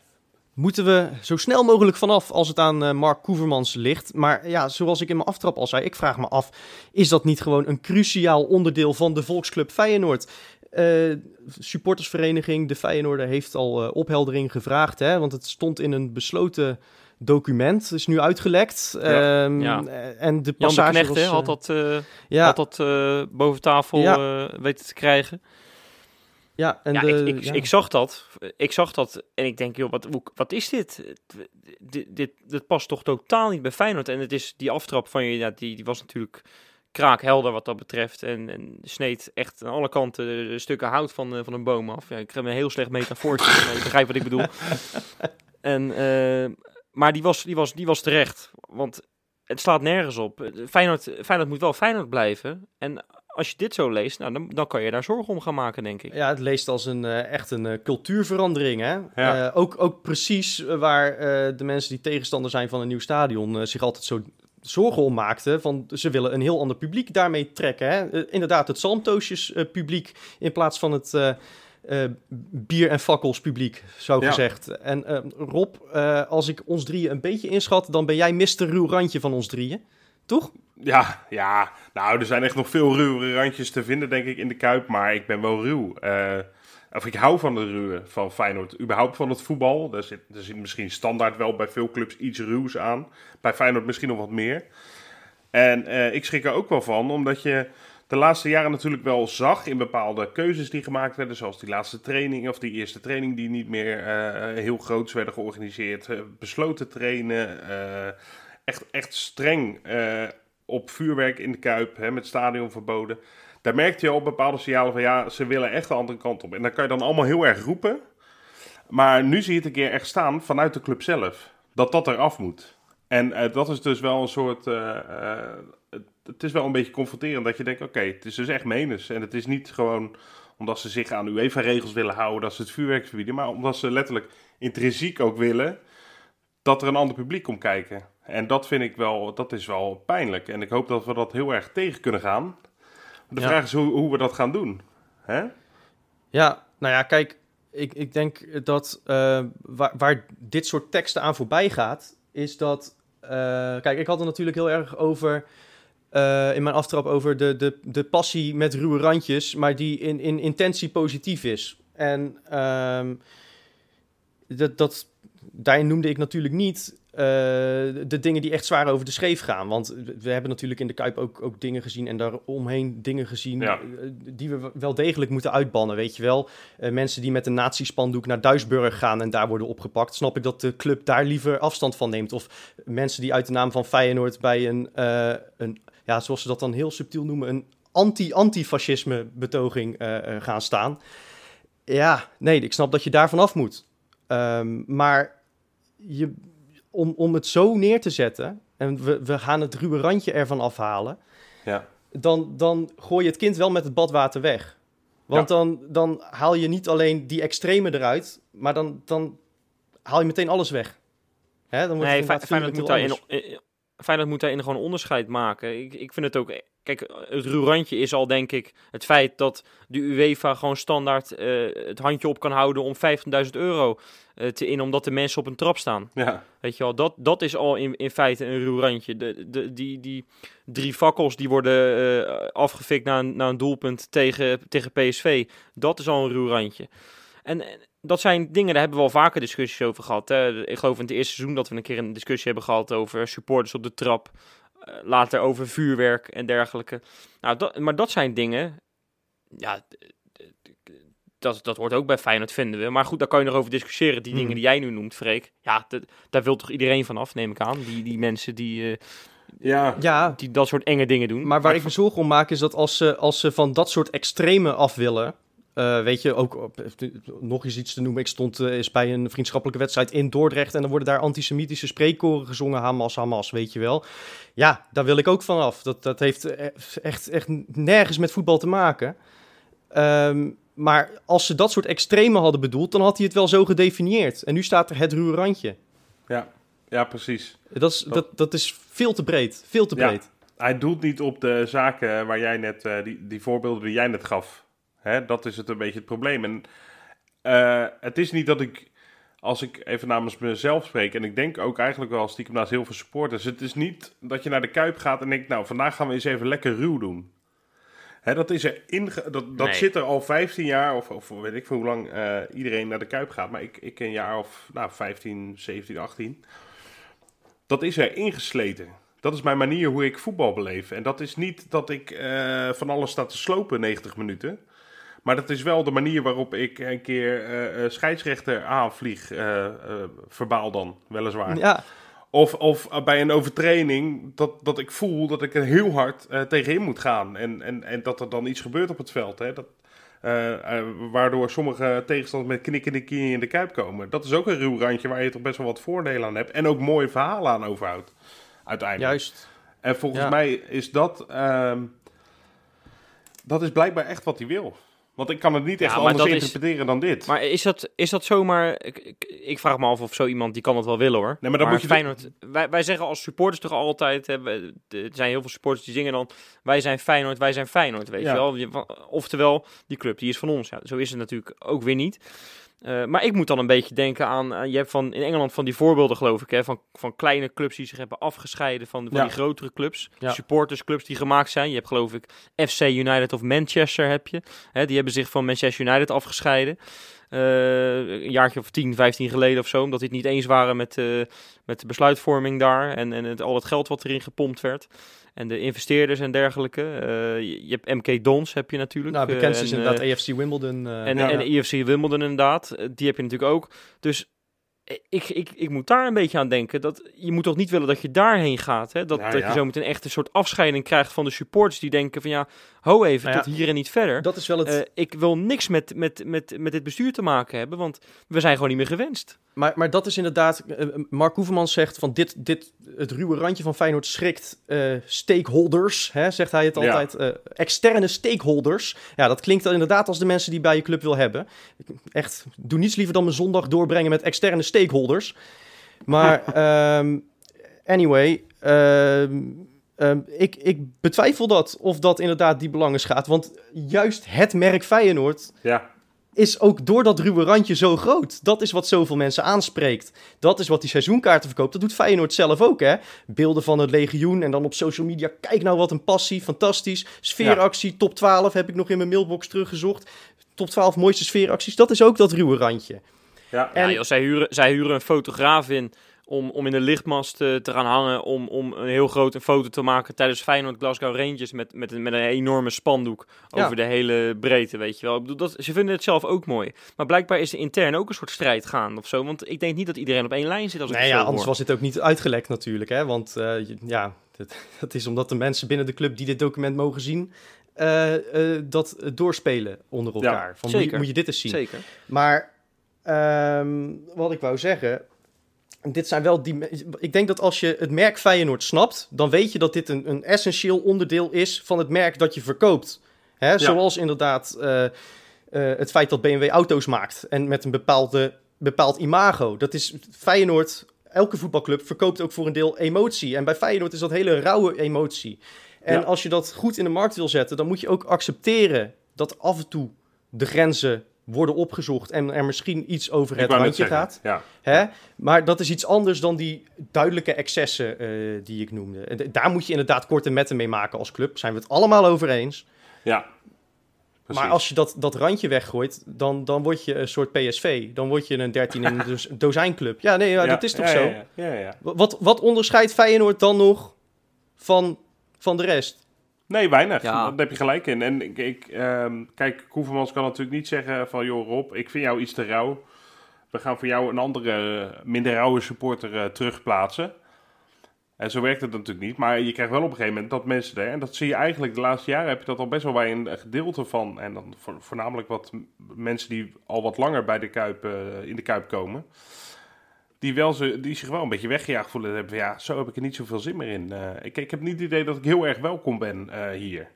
Moeten we zo snel mogelijk vanaf als het aan eh, Mark Koevermans ligt. Maar ja, zoals ik in mijn aftrap al zei, ik vraag me af... is dat niet gewoon een cruciaal onderdeel van de Volksclub Feyenoord? Eh supportersvereniging, de Feyenoorder, heeft al opheldering gevraagd. Hè? Want het stond in een besloten document, is nu uitgelekt. Ja. Ehm, Ja. eh, En de Jan de passage Knecht was, hè, eh, had dat, eh, ja, had dat eh, boven tafel weten te krijgen. ja, en de, ik, ik, zag dat. Ik zag dat en ik denk, joh, wat, wat is dit? Dit, dit? dit past toch totaal niet bij Feyenoord. En het is die aftrap van je, die, die was natuurlijk kraakhelder wat dat betreft. En, en sneed echt aan alle kanten stukken hout van, van een boom af. Ja, ik heb een heel slecht metafoortje, maar je begrijpt wat ik bedoel. [LAUGHS] En, eh, maar die was, die, was, die was terecht, want het slaat nergens op. Feyenoord, Feyenoord moet wel Feyenoord blijven. En als je dit zo leest, nou, dan, dan kan je daar zorgen om gaan maken, denk ik. Ja, het leest als een eh, echt een eh, cultuurverandering. Hè? Ja. Eh, ook, ook precies waar eh, de mensen die tegenstander zijn van een nieuw stadion zich altijd zo zorgen om maakten. Van ze willen een heel ander publiek daarmee trekken. Hè? Inderdaad, het Zalmtoosjes publiek in plaats van het eh, bier- en fakkels publiek, zo Ja. gezegd. En eh, Rob, eh, als ik ons drieën een beetje inschat, dan ben jij Mr. Ruw Randje van ons drieën. Toch? Ja, ja, nou, er zijn echt nog veel ruwere randjes te vinden, denk ik, in de Kuip. Maar ik ben wel ruw. Of ik hou van de ruwe van Feyenoord. Überhaupt van het voetbal. Er zit, er zit misschien standaard wel bij veel clubs iets ruws aan. Bij Feyenoord misschien nog wat meer. En ik schrik er ook wel van, omdat je de laatste jaren natuurlijk wel zag in bepaalde keuzes die gemaakt werden. Zoals die laatste training of die eerste training die niet meer eh, heel groots werden georganiseerd. eh, besloten trainen. eh, echt, echt streng eh, op vuurwerk in de Kuip, hè, met stadion verboden. Daar merkte je al bepaalde signalen van ja, ze willen echt de andere kant op. En dan kan je dan allemaal heel erg roepen. Maar nu zie je het een keer echt staan vanuit de club zelf. Dat dat eraf moet. En eh, dat is dus wel een soort. eh, eh, het, is wel een beetje confronterend dat je denkt: oké, het is dus echt menens. En het is niet gewoon omdat ze zich aan UEFA-regels willen houden dat ze het vuurwerk verbieden. Maar omdat ze letterlijk intrinsiek ook willen dat er een ander publiek komt kijken. En dat vind ik wel, dat is wel pijnlijk. En ik hoop dat we dat heel erg tegen kunnen gaan. De Ja. vraag is hoe, hoe we dat gaan doen. Hè? Ja, nou ja, kijk, ik, ik denk dat eh, waar, waar dit soort teksten aan voorbij gaat, is dat. eh, kijk, ik had het natuurlijk heel erg over. Eh, in mijn aftrap over de, de, de passie met ruwe randjes, maar die in, in intentie positief is. En ehm, dat, dat, daarin noemde ik natuurlijk niet eh, de dingen die echt zwaar over de schreef gaan. Want we hebben natuurlijk in de Kuip ook, ook dingen gezien en daaromheen dingen gezien Ja. eh, die we wel degelijk moeten uitbannen, weet je wel. Mensen die met een nazi-spandoek naar Duisburg gaan en daar worden opgepakt. Snap ik dat de club daar liever afstand van neemt. Of mensen die uit de naam van Feyenoord bij een, een ja, zoals ze dat dan heel subtiel noemen, een anti-antifascisme betoging eh, eh, gaan staan. Ja, nee, ik snap dat je daar vanaf moet. Ehm, maar je, om, om het zo neer te zetten en we, we gaan het ruwe randje ervan afhalen, Ja. dan, dan gooi je het kind wel met het badwater weg. Want dan, dan haal je niet alleen die extreme eruit, maar dan, dan haal je meteen alles weg. Hè, dan wordt Nee, Feyenoord moet, daarin, anders. eh, Feyenoord moet daarin gewoon onderscheid maken. Ik, ik vind het ook... Kijk, het ruw randje is al denk ik het feit dat de UEFA gewoon standaard eh, het handje op kan houden om 15.000 euro eh, te in, omdat de mensen op een trap staan. Ja. Weet je wel, dat, dat is al in, in feite een ruw randje. De, de, die, die drie fakkels die worden eh, afgefikt na een, na een doelpunt tegen, tegen PSV, dat is al een ruw randje. En en dat zijn dingen, daar hebben we al vaker discussies over gehad. Hè. Ik geloof in het eerste seizoen dat we een keer een discussie hebben gehad over supporters op de trap. eh, later over vuurwerk en dergelijke. Nou, dat, maar dat zijn dingen, ja, dat, dat hoort ook bij Feyenoord, vinden we. Maar goed, daar kan je nog over discussiëren. Die Hmm. dingen die jij nu noemt, Freek. Ja, d- daar wil toch iedereen van af, neem ik aan. Die, die mensen die, eh, Ja. Ja, die dat soort enge dingen doen. Maar waar ik me zorgen om maak is dat als ze, als ze van dat soort extreme af willen. Eh, weet je, ook op- nog eens iets te noemen. Ik stond eens bij een vriendschappelijke wedstrijd in Dordrecht. En dan worden daar antisemitische spreekkoren gezongen. Hamas, Hamas, weet je wel. Ja, daar wil ik ook van af. Dat, dat heeft eh, echt, echt nergens met voetbal te maken. Ehm, maar als ze dat soort extreme hadden bedoeld, dan had hij het wel zo gedefinieerd. En nu staat er het ruwe randje. Ja. ja, precies. Dat is, dat, dat is veel te breed. Veel te Ja. breed. Hij doelt niet op de zaken waar jij net, eh, die, die voorbeelden die jij net gaf. Hè, dat is het een beetje het probleem. En eh, het is niet dat ik, als ik even namens mezelf spreek, en ik denk ook eigenlijk wel stiekem naast heel veel supporters, het is niet dat je naar de Kuip gaat en denkt, nou, vandaag gaan we eens even lekker ruw doen. Hè, dat is er inge- dat, dat Nee. zit er al 15 jaar, of, of weet ik veel hoe lang eh, iedereen naar de Kuip gaat, maar ik, ik een jaar of nou, 15, 17, 18. Dat is er ingesleten. Dat is mijn manier hoe ik voetbal beleef. En dat is niet dat ik eh, van alles sta te slopen 90 minuten. Maar dat is wel de manier waarop ik een keer eh, eh, scheidsrechter aanvlieg. eh, verbaal dan, weliswaar. Ja, Of, of bij een overtraining dat, dat ik voel dat ik er heel hard tegenin moet gaan. En, en, en dat er dan iets gebeurt op het veld. Hè? Dat, waardoor sommige tegenstanders met knikkende knieën in de kuip komen. Dat is ook een ruw randje waar je toch best wel wat voordelen aan hebt. En ook mooie verhalen aan overhoudt. Uiteindelijk. juist. En volgens Ja. mij is dat. ehm, dat is blijkbaar echt wat hij wil. Want ik kan het niet echt anders is- interpreteren dan dit. Maar is dat, is dat zomaar... Ik, vraag me af of zo iemand, die kan dat wel willen hoor. Nee, maar dan moet je- Feyenoord, wij, wij zeggen als supporters toch altijd... Hè, er zijn heel veel supporters die zingen dan... Wij zijn Feyenoord, wij zijn Feyenoord, weet Ja. je wel. Oftewel, die club die is van ons. Ja, zo is het natuurlijk ook weer niet. Eh, maar ik moet dan een beetje denken aan, aan- je hebt van, in Engeland van die voorbeelden geloof ik, hè, van, van kleine clubs die zich hebben afgescheiden van, van Ja. die grotere clubs. Ja. Supportersclubs die gemaakt zijn. Je hebt geloof ik FC United of Manchester heb je. Hè, die hebben zich van Manchester United afgescheiden. Eh, een jaartje of 10, 15 geleden of zo. Omdat die het niet eens waren met, eh, met de besluitvorming daar. En, en het, al het geld wat erin gepompt werd. En de investeerders en dergelijke. Eh, je, hebt MK Dons heb je natuurlijk. Nou, bekend is en, inderdaad eh, AFC Wimbledon. eh, en, Ja. en de IFC Wimbledon inderdaad, die heb je natuurlijk ook. Dus ik, ik, ik moet daar een beetje aan denken. Dat, je moet toch niet willen dat je daarheen gaat. Hè? Dat, Nou dat ja. je zo meteen echt een soort afscheiding krijgt van de supporters. Die denken van ja, ho even, Nou ja, tot hier en niet verder. dat is wel het... Eh, ik wil niks met, met, met, met dit bestuur te maken hebben, want we zijn gewoon niet meer gewenst. Maar, maar dat is inderdaad, eh, Mark Hoevermans zegt van dit, dit, het ruwe randje van Feyenoord schrikt eh, stakeholders, hè, zegt hij het Ja. altijd, eh, externe stakeholders. Ja, dat klinkt dan inderdaad als de mensen die bij je club wil hebben. Echt, doe niets liever dan mijn zondag doorbrengen met externe stakeholders. Maar [LAUGHS] ehm, anyway, ehm, ehm, ik, ik betwijfel dat of dat inderdaad die belangen schaadt, want juist het merk Feyenoord Ja, is ook door dat ruwe randje zo groot. Dat is wat zoveel mensen aanspreekt. Dat is wat die seizoenkaarten verkoopt. Dat doet Feyenoord zelf ook, hè. Beelden van het legioen en dan op social media. Kijk nou wat een passie, fantastisch. Sfeeractie, top 12 heb ik nog in mijn mailbox teruggezocht. Top 12 mooiste sfeeracties. Dat is ook dat ruwe randje. ja. En- Ja, joh, zij, huren, zij huren een fotograaf in om, om in de lichtmast eh, te gaan hangen. Om, om een heel grote foto te maken tijdens Feyenoord Glasgow Rangers. Met, met, een, met een enorme spandoek Ja. over de hele breedte, weet je wel. Ik bedoel, dat, ze vinden het zelf ook mooi. Maar blijkbaar is er intern ook een soort strijd gaande of zo. Want ik denk niet dat iedereen op één lijn zit als ik Nee, ja, anders hoor. was dit ook niet uitgelekt natuurlijk, hè. Want je- ja, dat, dat [LAUGHS] is omdat de mensen binnen de club die dit document mogen zien... eh, dat doorspelen onder Ja, elkaar. van, moet, je, zeker. moet je dit eens zien? Zeker. Maar ehm, wat ik wou zeggen, dit zijn wel die. Ik denk dat als je het merk Feyenoord snapt, dan weet je dat dit een, een essentieel onderdeel is van het merk dat je verkoopt. Hè, Zoals inderdaad eh, eh, het feit dat BMW auto's maakt en met een bepaalde, bepaald imago. Dat is Feyenoord. Elke voetbalclub verkoopt ook voor een deel emotie. En bij Feyenoord is dat hele rauwe emotie. En Ja. als je dat goed in de markt wil zetten, dan moet je ook accepteren dat af en toe de grenzen worden opgezocht en er misschien iets over het randje zeggen, gaat. Ja. Hè? Maar dat is iets anders dan die duidelijke excessen eh, die ik noemde. En Daar moet je inderdaad korte metten mee maken als club. Zijn we het allemaal over eens. ja. Precies. Maar als je dat, dat randje weggooit, dan, dan word je een soort PSV. Dan word je een 13 in dus- dozijnclub. Ja, nee, ja, Ja, dat is toch zo? Ja, ja, ja, ja. Wat, wat onderscheidt Feyenoord dan nog van, van de rest? Nee, weinig. Ja. Daar heb je gelijk in. En ik, ik, ehm, kijk, Koevermans kan natuurlijk niet zeggen van... joh Rob, ik vind jou iets te rauw. We gaan voor jou een andere, minder rauwe supporter eh, terugplaatsen. En zo werkt het natuurlijk niet. Maar je krijgt wel op een gegeven moment dat mensen er... en dat zie je eigenlijk de laatste jaren... heb je dat al best wel bij een gedeelte van... en dan voor- voornamelijk wat mensen die al wat langer bij de Kuip, eh, in de Kuip komen... Die, wel ze, die zich wel een beetje weggejaagd voelen. Hebben ja, zo heb ik er niet zoveel zin meer in. Eh, ik, ik heb niet het idee dat ik heel erg welkom ben eh, hier.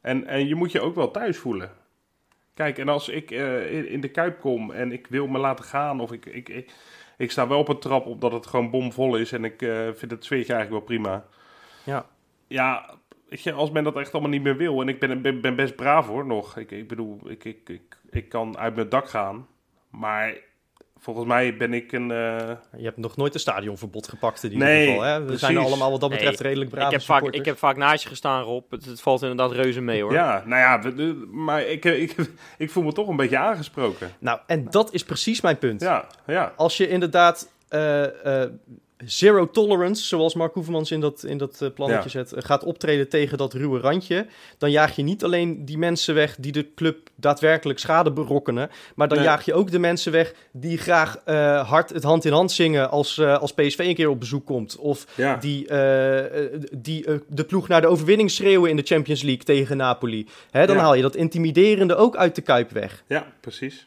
En, en je moet je ook wel thuis voelen. Kijk, en als ik eh, in, in de Kuip kom en ik wil me laten gaan... of ik, ik, ik, ik sta wel op een trap omdat het gewoon bomvol is... en ik vind het sfeertje eigenlijk wel prima. Ja. Ja, je, als men dat echt allemaal niet meer wil... en ik ben, ben, ben best braaf hoor, nog. Ik, ik bedoel, ik, ik, ik, ik kan uit mijn dak gaan. Maar volgens mij ben ik een... eh, Je hebt nog nooit een stadionverbod gepakt in ieder Nee, geval. Hè? We precies. zijn allemaal wat dat betreft Nee, redelijk brave Ik heb, vaak, supporters. ik heb vaak naast je gestaan, Rob. Het, het valt inderdaad reuze mee, hoor. Ja, nou ja, maar ik, ik, [LAUGHS] ik voel me toch een beetje aangesproken. Nou, en dat is precies mijn punt. Ja, ja. Als je inderdaad eh, eh, zero tolerance, zoals Mark Hoevermans in dat, in dat eh, plannetje Ja. zet, eh, gaat optreden tegen dat ruwe randje, dan jaag je niet alleen die mensen weg die de club daadwerkelijk schade berokkenen, maar dan Nee. jaag je ook de mensen weg die graag eh, hard het hand in hand zingen als, als PSV een keer op bezoek komt. Of ja. die, die de ploeg naar de overwinning schreeuwen in de Champions League tegen Napoli. Hè, dan Ja. haal je dat intimiderende ook uit de kuip weg. Ja, precies.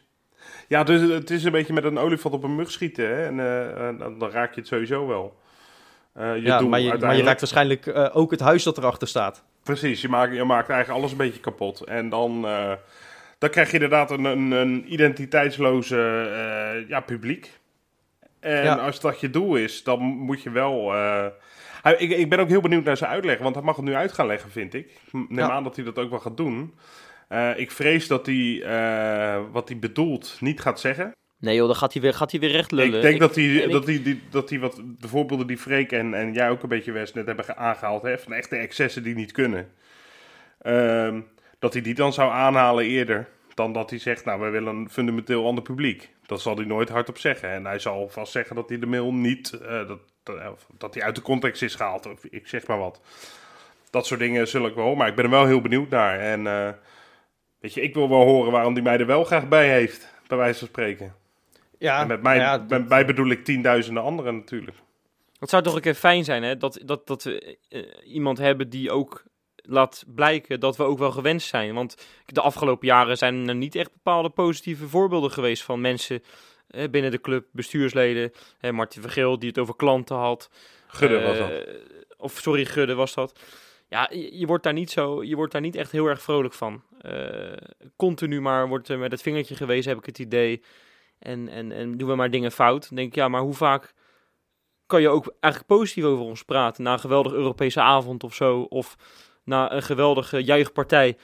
Ja, dus het is een beetje met een olifant op een mug schieten. Hè? En eh, dan, raak je het sowieso wel. Eh, je ja, doel maar, je, maar je raakt waarschijnlijk eh, ook het huis dat erachter staat. Precies, je maakt, je maakt eigenlijk alles een beetje kapot. En dan, dan krijg je inderdaad een, een, een identiteitsloze ja, publiek. En Ja. als dat je doel is, dan moet je wel... ik, ik ben ook heel benieuwd naar zijn uitleg, want hij mag het nu uit gaan leggen, vind ik. Ik Neem Ja. aan dat hij dat ook wel gaat doen. Eh, ik vrees dat hij eh, wat hij bedoelt niet gaat zeggen. Nee joh, dan gaat hij weer, gaat hij weer recht lullen. Ik denk dat, hij, ik- dat, hij, die, dat hij wat de voorbeelden die Freek en, en jij ook een beetje Wes net hebben ge- aangehaald, hè, van echte excessen die niet kunnen. Ehm, dat hij die dan zou aanhalen eerder dan dat hij zegt, nou wij willen een fundamenteel ander publiek. Dat zal hij nooit hardop zeggen. En hij zal vast zeggen dat hij de mail niet, eh, dat, dat, hij uit de context is gehaald. Of ik zeg maar wat. Dat soort dingen zul ik wel, maar ik ben er wel heel benieuwd naar. En weet je, ik wil wel horen waarom hij mij er wel graag bij heeft, bij wijze van spreken. Ja, En met mij, nou ja, met mij bedoel ik tienduizenden anderen natuurlijk. Het zou toch een keer fijn zijn, hè? Dat, dat, dat we eh, iemand hebben die ook laat blijken dat we ook wel gewenst zijn. Want de afgelopen jaren zijn er niet echt bepaalde positieve voorbeelden geweest van mensen binnen de club, bestuursleden. Hè, Martin Vergeel die het over klanten had. Gudde was Eh, dat. Of sorry, Gudde was dat. Ja, je, wordt daar niet zo, je wordt daar niet echt heel erg vrolijk van. Eh, continu maar wordt er met het vingertje gewezen, heb ik het idee. En, en, en doen we maar dingen fout. Dan denk ik, ja, maar hoe vaak kan je ook eigenlijk positief over ons praten? Na een geweldige Europese avond of zo. Of na een geweldige juichpartij.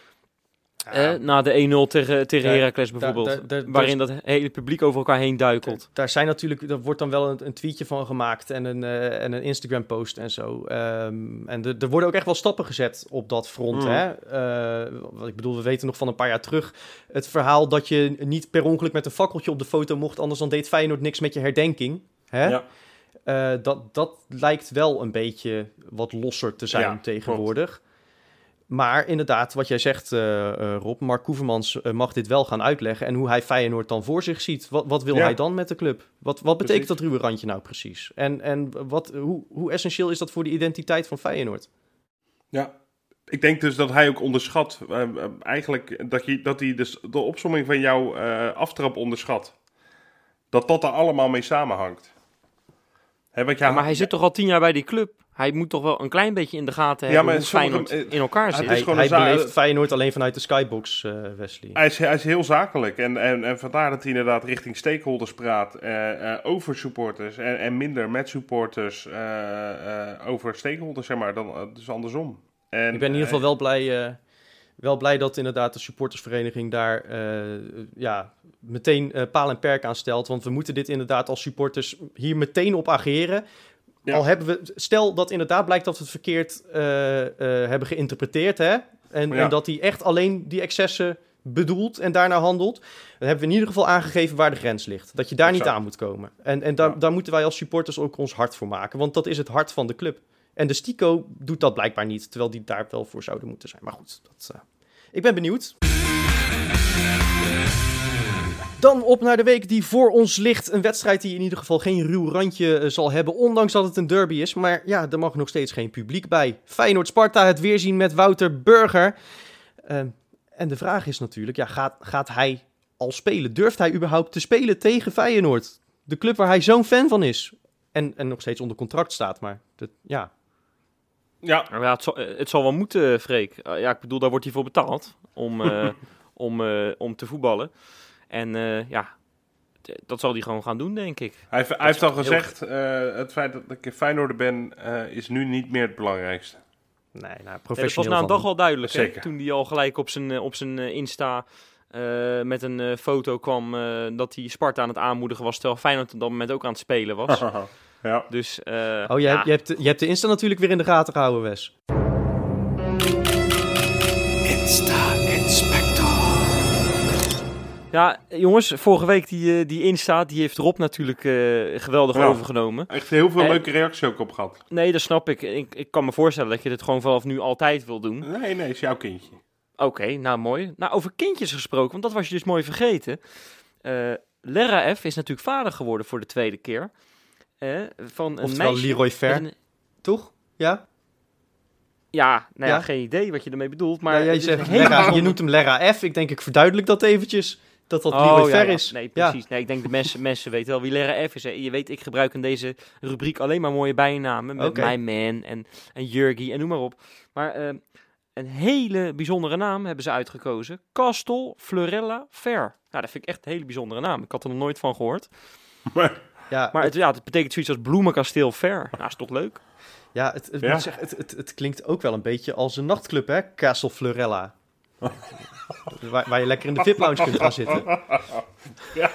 Eh, na de 1-0 tegen, tegen Heracles bijvoorbeeld. daar- daar- waarin dat hele publiek over elkaar heen duikelt. Daar zijn natuurlijk, er wordt dan wel een, een tweetje van gemaakt en een, eh, en een Instagram post en zo. Ehm, en er- er worden ook echt wel stappen gezet op dat front. Mm. Hè? Eh, wat ik bedoel, we weten nog van een paar jaar terug het verhaal dat je niet per ongeluk met een fakkeltje op de foto mocht, anders dan deed Feyenoord niks met je herdenking. Hè? Ja. Eh, dat, dat lijkt wel een beetje wat losser te zijn Ja, tegenwoordig. Maar inderdaad, wat jij zegt, eh, eh, Rob, Mark Koevermans eh, mag dit wel gaan uitleggen. En hoe hij Feyenoord dan voor zich ziet. Wat, wat wil Ja. hij dan met de club? Wat, wat betekent Precies. dat ruwe randje nou precies? En, en wat, hoe, hoe essentieel is dat voor de identiteit van Feyenoord? Ja. Ik denk dus dat hij ook onderschat, eigenlijk, dat, je, dat hij dus de opsomming van jouw eh, aftrap onderschat. Dat dat er allemaal mee samenhangt. Hè, want ja, Ja, maar hij zit toch al tien jaar bij die club? Hij moet toch wel een klein beetje in de gaten Ja, hebben maar hoe Feyenoord in elkaar zit. Hij, hij beleeft Feyenoord alleen vanuit de skybox, eh, Wesley. Hij is, hij is heel zakelijk en, en, en vandaar dat hij inderdaad richting stakeholders praat, eh, eh, over supporters en, en minder met supporters eh, eh, over stakeholders, zeg maar, dan, dus andersom. En, Ik ben in ieder geval wel blij, eh, wel blij dat inderdaad de supportersvereniging daar eh, ja, meteen paal en perk aan stelt. Want we moeten dit inderdaad als supporters hier meteen op ageren. Ja. Al hebben we, stel dat inderdaad blijkt dat we het verkeerd eh, eh, hebben geïnterpreteerd, hè? En, Ja. en dat hij echt alleen die excessen bedoelt en daarna handelt. Dan hebben we in ieder geval aangegeven waar de grens ligt. Dat je daar niet aan moet komen. En, en daar, Ja. daar moeten wij als supporters ook ons hart voor maken. Want dat is het hart van de club. En de Stico doet dat blijkbaar niet, terwijl die daar wel voor zouden moeten zijn. Maar goed, dat, eh, ik ben benieuwd. Dan op naar de week die voor ons ligt. Een wedstrijd die in ieder geval geen ruw randje eh, zal hebben, ondanks dat het een derby is. Maar ja, er mag nog steeds geen publiek bij. Feyenoord-Sparta, het weerzien met Wouter Burger. Eh, en de vraag is natuurlijk, ja, gaat, gaat hij al spelen? Durft hij überhaupt te spelen tegen Feyenoord? De club waar hij zo'n fan van is. En, en nog steeds onder contract staat, maar dat, ja, Ja, Ja, het, zal, eh, het zal wel moeten, Freek. Eh, ja, ik bedoel, daar wordt hij voor betaald om, eh, [LAUGHS] om, eh, om te voetballen. En eh, ja, dat zal hij gewoon gaan doen, denk ik. hij, heeft- hij heeft al heel- gezegd, eh, het feit dat ik een Feyenoorder ben, eh, is nu niet meer het belangrijkste. nee, nou, Nee, dat was professioneel na een dag al duidelijk. hè, Zeker. toen hij al gelijk op zijn, op zijn Insta eh, met een foto kwam dat hij Sparta aan het aanmoedigen was. Terwijl Feyenoord op dat moment ook aan het spelen was. [LAUGHS] ja. dus, eh, Oh, je, ja. hebt, je, hebt, je hebt de Insta natuurlijk weer in de gaten gehouden, Wes. Ja, jongens, vorige week die, eh, die Insta, die heeft Rob natuurlijk eh, geweldig Ja. overgenomen. Echt heel veel leuke reacties ook op gehad. Nee, dat snap ik. ik. Ik kan me voorstellen dat je dit gewoon vanaf nu altijd wil doen. Nee, nee, is jouw kindje. Oké, nou mooi. Nou, over kindjes gesproken, want dat was je dus mooi vergeten. Eh Lera F is natuurlijk vader geworden voor de tweede keer. Eh, van een Oftewel meisje. Leroy Ver, een- toch? Ja? ja, nou ja, Ja? geen idee wat je ermee bedoelt. Maar jij een zegt Lerra, je noemt hem Lerra F. Ik denk, ik verduidelijk dat eventjes. Dat dat Oh, Leroy ja, Ver ja. is. Nee, Ja. precies. Nee, ik denk de mensen, mensen weten wel wie Lera F is. hè. Je weet, ik gebruik in deze rubriek alleen maar mooie bijnamen. Met. My Man en, en Jurgi en noem maar op. Maar eh, een hele bijzondere naam hebben ze uitgekozen. Castel Florella Fair. Nou, dat vind ik echt een hele bijzondere naam. Ik had er nog nooit van gehoord. Maar, Ja, Maar het, ja, het betekent zoiets als bloemenkasteel Fair. Nou, is toch leuk? ja, het, het, Ja. moet zeggen, het, het, het klinkt ook wel een beetje als een nachtclub, hè? Castle Florella. Waar, waar je lekker in de VIP-lounge kunt gaan zitten. [LAUGHS] Ja,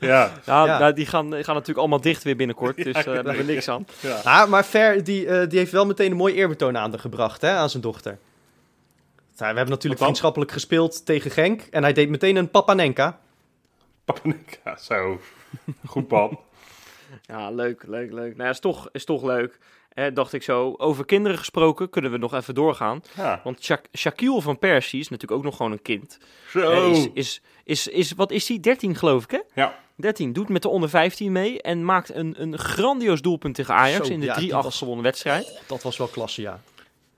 Ja, Ja. nou, die gaan, gaan natuurlijk allemaal dicht weer binnenkort, dus Ja, daar hebben we niks aan. ja. Ah, maar Ver, die, eh, die heeft wel meteen een mooi eerbetoon aan de gebracht, hè, aan zijn dochter. Nou, we hebben natuurlijk vriendschappelijk gespeeld tegen Genk. En hij deed meteen een Papanenka. Papanika, zo. Goed man. [LAUGHS] Ja, leuk, leuk, leuk. Nou, ja, is toch, is toch leuk. Hè, dacht ik zo. Over kinderen gesproken kunnen we nog even doorgaan. Ja. Want Sha Shaquille van Persie is natuurlijk ook nog gewoon een kind. Zo. Hè, is, is, is, is, wat is hij? 13 geloof ik, hè? Ja. 13. Doet met de onder 15 mee en maakt een, een grandioos doelpunt tegen Ajax Zo, in de ja, 3-8 die was- gewonnen wedstrijd. Dat was wel klasse, ja.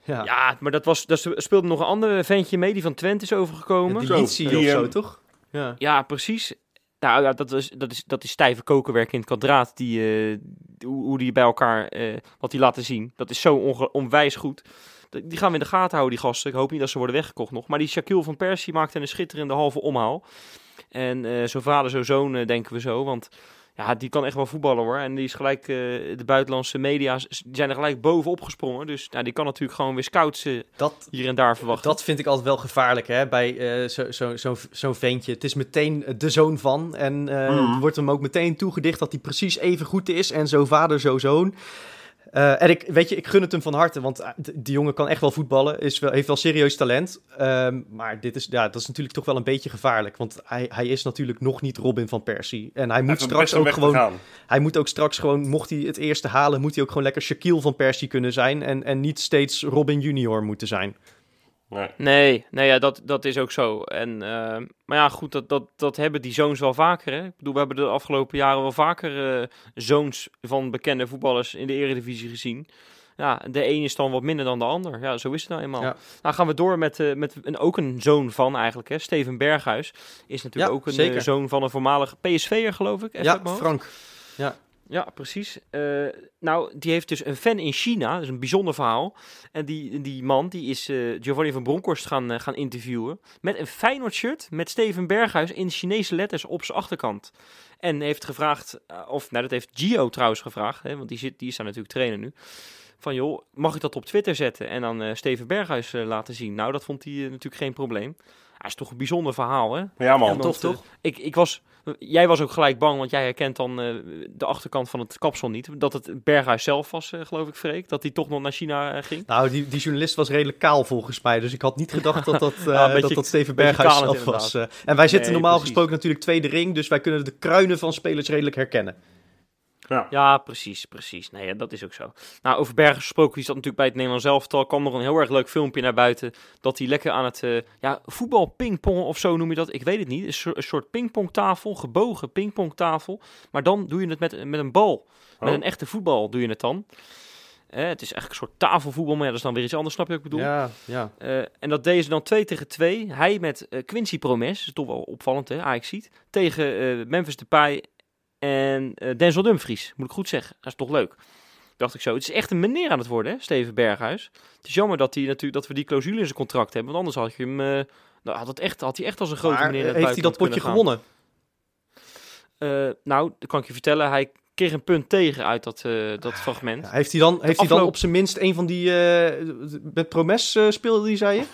Ja, Ja, maar dat was, dat speelde nog een ander ventje mee die van Twente is overgekomen. die Zo, Litsi die, of zo, ehm, toch? Ja. Ja, precies. Nou ja, dat is, dat is, dat is stijve kokenwerk in het kwadraat. Die, eh, hoe, die bij elkaar, eh, wat die laten zien. Dat is zo onwijs goed. Die gaan we in de gaten houden, die gasten. Ik hoop niet dat ze worden weggekocht nog. Maar die Shaquille van Persie maakte een schitterende halve omhaal. En eh zo vader, zo zoon, denken we zo. Want ja, die kan echt wel voetballen hoor. En die is gelijk, eh, de buitenlandse media die zijn er gelijk bovenop gesprongen. Dus nou, die kan natuurlijk gewoon weer scouts eh, Dat, hier en daar verwachten. dat vind ik altijd wel gevaarlijk, hè, bij eh, zo'n zo, zo, zo'n ventje. Het is meteen de zoon van. En eh er wordt hem ook meteen toegedicht dat hij precies even goed is. En zo vader, zo zoon. Eh, en ik, weet je, ik gun het hem van harte, want eh, die jongen kan echt wel voetballen, is wel, heeft wel serieus talent. Ehm, maar dit is, ja, dat is natuurlijk toch wel een beetje gevaarlijk, want hij, hij is natuurlijk nog niet Robin van Persie. En hij Hij moet straks ook gewoon hij moet ook straks gewoon, mocht hij het eerste halen, moet hij ook gewoon lekker Shaquille van Persie kunnen zijn. En, en niet steeds Robin Junior moeten zijn. Nee. Nee, nee ja, dat, dat is ook zo. En, eh, maar ja, goed, dat, dat, dat hebben die zoons wel vaker. Hè? Ik bedoel, we hebben de afgelopen jaren wel vaker eh, zoons van bekende voetballers in de eredivisie gezien. Ja, de een is dan wat minder dan de ander. Ja, zo is het nou eenmaal. Ja. Nou gaan we door met, eh, met een, ook een zoon van eigenlijk. Hè? Steven Berghuis is natuurlijk Ja, ook een zeker. zoon van een voormalig PSV'er, geloof ik. even ja. Frank. Ja, precies. Eh, nou, die heeft dus een fan in China. Dat is een bijzonder verhaal. En die, die man, die is eh, Giovanni van Bronckhorst gaan, eh, gaan interviewen. Met een Feyenoord shirt met Steven Berghuis in Chinese letters op zijn achterkant. En heeft gevraagd, of nou dat heeft Gio trouwens gevraagd. Hè, want die, zit, die is daar natuurlijk trainer nu. Van joh, mag ik dat op Twitter zetten en dan Steven Berghuis laten zien? Nou, dat vond hij natuurlijk geen probleem. Hij is toch een bijzonder verhaal, hè? Ja man. Ja, tof, toch? Ik, ik was, jij was ook gelijk bang, want jij herkent dan eh, de achterkant van het kapsel niet. Dat het Berghuis zelf was, eh, geloof ik, Freek. Dat hij toch nog naar China eh, ging. Nou, die, die journalist was redelijk kaal volgens mij. Dus ik had niet gedacht dat dat, [LAUGHS] eh, Ja, een beetje- dat, dat Steven Berghuis zelf was. eh. en wij zitten Nee, normaal precies. gesproken natuurlijk tweede ring. Dus wij kunnen de kruinen van spelers redelijk herkennen. Ja. Ja, precies, precies. Nee, dat is ook zo. Nou, over Berghuis gesproken, die zat natuurlijk bij het Nederlands elftal. kwam nog een heel erg leuk filmpje naar buiten. Dat hij lekker aan het, eh ja, voetbal pingpong of zo noem je dat. Ik weet het niet. Een soort, een soort pingpongtafel, gebogen pingpongtafel. Maar dan doe je het met, met een bal. Met Oh. een echte voetbal doe je het dan. Eh, het is eigenlijk een soort tafelvoetbal, maar ja, dat is dan weer iets anders, snap je wat ik bedoel? Ja, ja. Eh, en dat deden ze dan 2 tegen 2. Hij met Quincy Promes, is toch wel opvallend hè, Ajax ziet. Tegen eh, Memphis Depay en eh Denzel Dumfries, moet ik goed zeggen. Dat is toch leuk. Dacht ik zo. Het is echt een meneer aan het worden, hè, Steven Berghuis. Het is jammer dat, hij natuurlijk, dat we die clausule in zijn contract hebben, want anders had je hem... eh, nou, had, het echt, had hij echt als een grote Maar, meneer in eh, heeft hij dat potje gewonnen? nou, dat kan ik je vertellen. Hij kreeg een punt tegen uit dat, eh, dat fragment. Ja, heeft hij dan, heeft hij dan op zijn minst een van die... met Promes speelde die, zei je?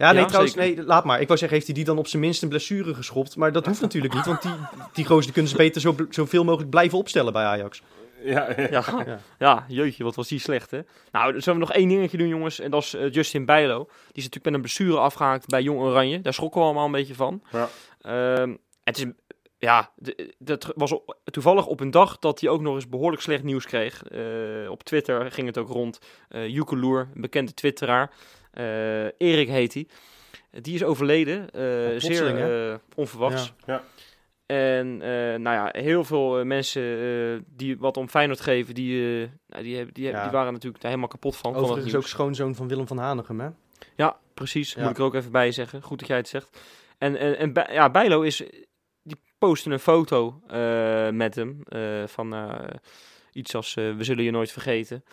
Ja, nee, Ja, trouwens, zeker. nee, laat maar. Ik wou zeggen, heeft hij die dan op zijn minst een blessure geschopt? Maar dat hoeft natuurlijk niet, want die, die gozer die kunnen ze beter zo, zoveel mogelijk blijven opstellen bij Ajax. Ja, ja. Ja, Ja. jeetje, wat was die slecht, hè? Nou, dan zullen we nog één dingetje doen, jongens. En dat is eh, Justin Bijlo. Die is natuurlijk met een blessure afgehaakt bij Jong Oranje. Daar schrokken we allemaal een beetje van. Ja. Ehm, het is, ja, dat was toevallig op een dag dat hij ook nog eens behoorlijk slecht nieuws kreeg. Eh, op Twitter ging het ook rond. Eh Joeke Loer, een bekende twitteraar. Eh, Erik heet hij. Die is overleden. eh, zeer eh, onverwachts. Ja. Ja. En eh, nou ja, heel veel mensen eh, die wat om Feyenoord geven, die, eh, nou, die, hebben- die, Ja. die waren natuurlijk daar helemaal kapot van. Overigens ook nieuws. schoonzoon van Willem van Hanegem, hè? Ja, precies. Ja. Moet ik er ook even bij zeggen. Goed dat jij het zegt. En, en, en Bij- ja, Bijlo is, die postte een foto eh, met hem eh, van eh, iets als eh, we zullen je nooit vergeten.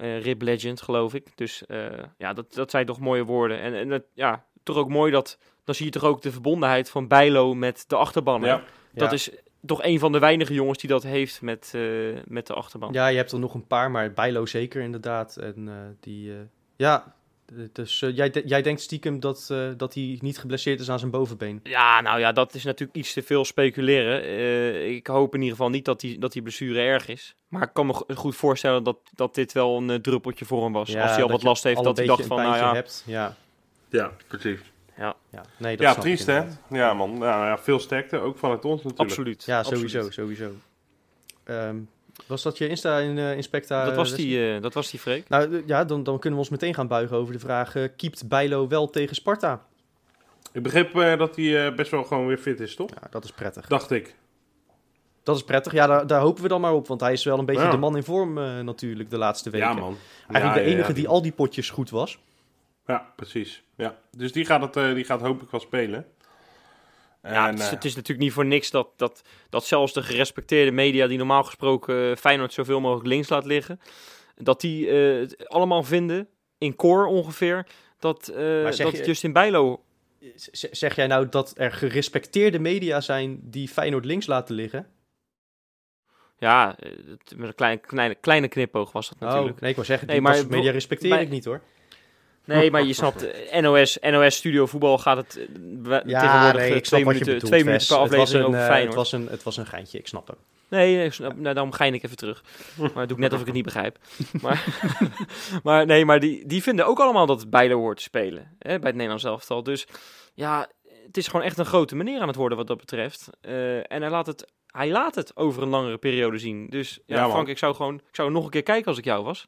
Eh Rip Legend, geloof ik. Dus eh, ja, dat, dat zijn toch mooie woorden. En, en dat, ja, toch ook mooi dat, dan zie je toch ook de verbondenheid van Bijlo met de achterban. Ja. Dat Ja. is toch een van de weinige jongens die dat heeft met, eh, met de achterban. Ja, je hebt er nog een paar, maar Bijlo zeker inderdaad. En eh, die, eh, ja, Dus jij, de- jij denkt stiekem dat, eh, dat hij niet geblesseerd is aan zijn bovenbeen. Ja, nou ja, dat is natuurlijk iets te veel speculeren. Eh, ik hoop in ieder geval niet dat die, dat die blessure erg is. Maar ik kan me go- goed voorstellen dat, dat dit wel een druppeltje voor hem was. Ja, Als hij al wat last heeft, dat hij dacht van, nou ja, hebt. Ja, Ja, precies. ja. Nee, dat Ja, triest hè? Ja man, nou, ja, veel sterkte, ook vanuit ons natuurlijk. absoluut. Ja, absoluut. sowieso, sowieso. Was dat je Insta in, eh Inspecta? Dat was eh, die, eh, dat was die Freek. Nou ja, dan, dan kunnen we ons meteen gaan buigen over de vraag: eh keept Bijlo wel tegen Sparta? Ik begreep eh, dat hij eh, best wel gewoon weer fit is, toch? Ja, dat is prettig. Dacht ik. Dat is prettig. Ja, daar, daar hopen we dan maar op. Want hij is wel een beetje Ja. de man in vorm eh, natuurlijk de laatste weken. Ja man. Eigenlijk Ja, de enige ja, die al die potjes goed was. Ja, precies. Ja. Dus die gaat, het, eh, die gaat hopelijk wel spelen. Ja, En, het, is, eh, het is natuurlijk niet voor niks dat, dat, dat zelfs de gerespecteerde media die normaal gesproken eh, Feyenoord zoveel mogelijk links laat liggen, dat die eh, het allemaal vinden, in core ongeveer, dat, eh Maar zeg dat je- Justin Bijlo... Zeg jij nou dat er gerespecteerde media zijn die Feyenoord links laten liggen? Ja, eh, met een kleine, kleine, kleine knipoog was dat natuurlijk. Oh, nee, ik wou zeggen, Nee, die maar media respecteer bij- ik niet hoor. Nee, maar [LAUGHS] je snapt, eh, NOS, NOS Studio Voetbal gaat het eh, tegenwoordig eh, twee, wat je minuten, bedoelt, twee minuten Wes. per Het was aflevering een, over Feyenoord. Het was, een, het was een geintje, ik snap het. Nee, ik snap- nou, daarom gein ik even terug. [LAUGHS] Maar dat doe ik net of ik het niet begrijp. Maar, [LAUGHS] maar nee, maar die, die vinden ook allemaal dat Bijlo hoort te spelen. Hè, bij het Nederlands elftal. Dus ja, het is gewoon echt een grote meneer aan het worden wat dat betreft. Eh, en hij laat, het, hij laat het over een langere periode zien. Dus ja. Frank, ik zou gewoon ik zou nog een keer kijken als ik jou was.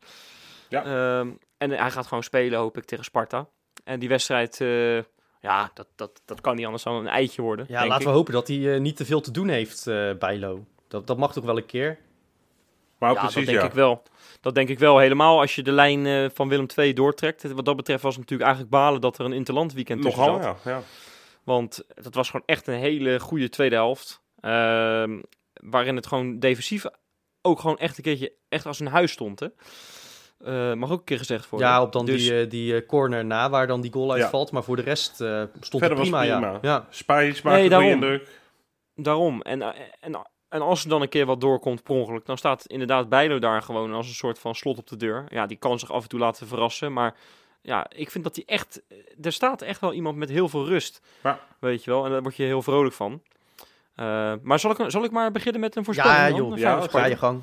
Ja. Ehm, en hij gaat gewoon spelen, hoop ik, tegen Sparta. En die wedstrijd, eh, ja, dat, dat, dat kan niet anders dan een eitje worden. Ja, denk laten ik. we hopen dat hij eh, niet te veel te doen heeft eh bij Lo. Dat, dat mag toch wel een keer? maar ja, precies, dat denk ja. ik wel. Dat denk ik wel. Helemaal als je de lijn eh, van Willem II doortrekt. Wat dat betreft was het natuurlijk eigenlijk balen dat er een interland weekend tussen Nogal, zat. ja. ja. Want dat was gewoon echt een hele goede tweede helft. Ehm, waarin het gewoon defensief ook gewoon echt een keertje echt als een huis stond. Hè? Eh, mag ook een keer gezegd worden. Ja, op dan Dus- die, eh, die eh, corner na, waar dan die goal Ja. uitvalt. Maar voor de rest eh, stond Verder het was prima, ja. prima. ja. Spijs maakt Nee, daarom. indruk. Daarom. En, en, en als er dan een keer wat doorkomt per ongeluk, dan staat inderdaad Bijlo daar gewoon als een soort van slot op de deur. Ja, die kan zich af en toe laten verrassen, maar ja, ik vind dat hij echt... Er staat echt wel iemand met heel veel rust, Ja. weet je wel. En daar word je heel vrolijk van. Eh, maar zal ik, zal ik maar beginnen met een voorspelling Ja, joh. Ja, Ga je gang.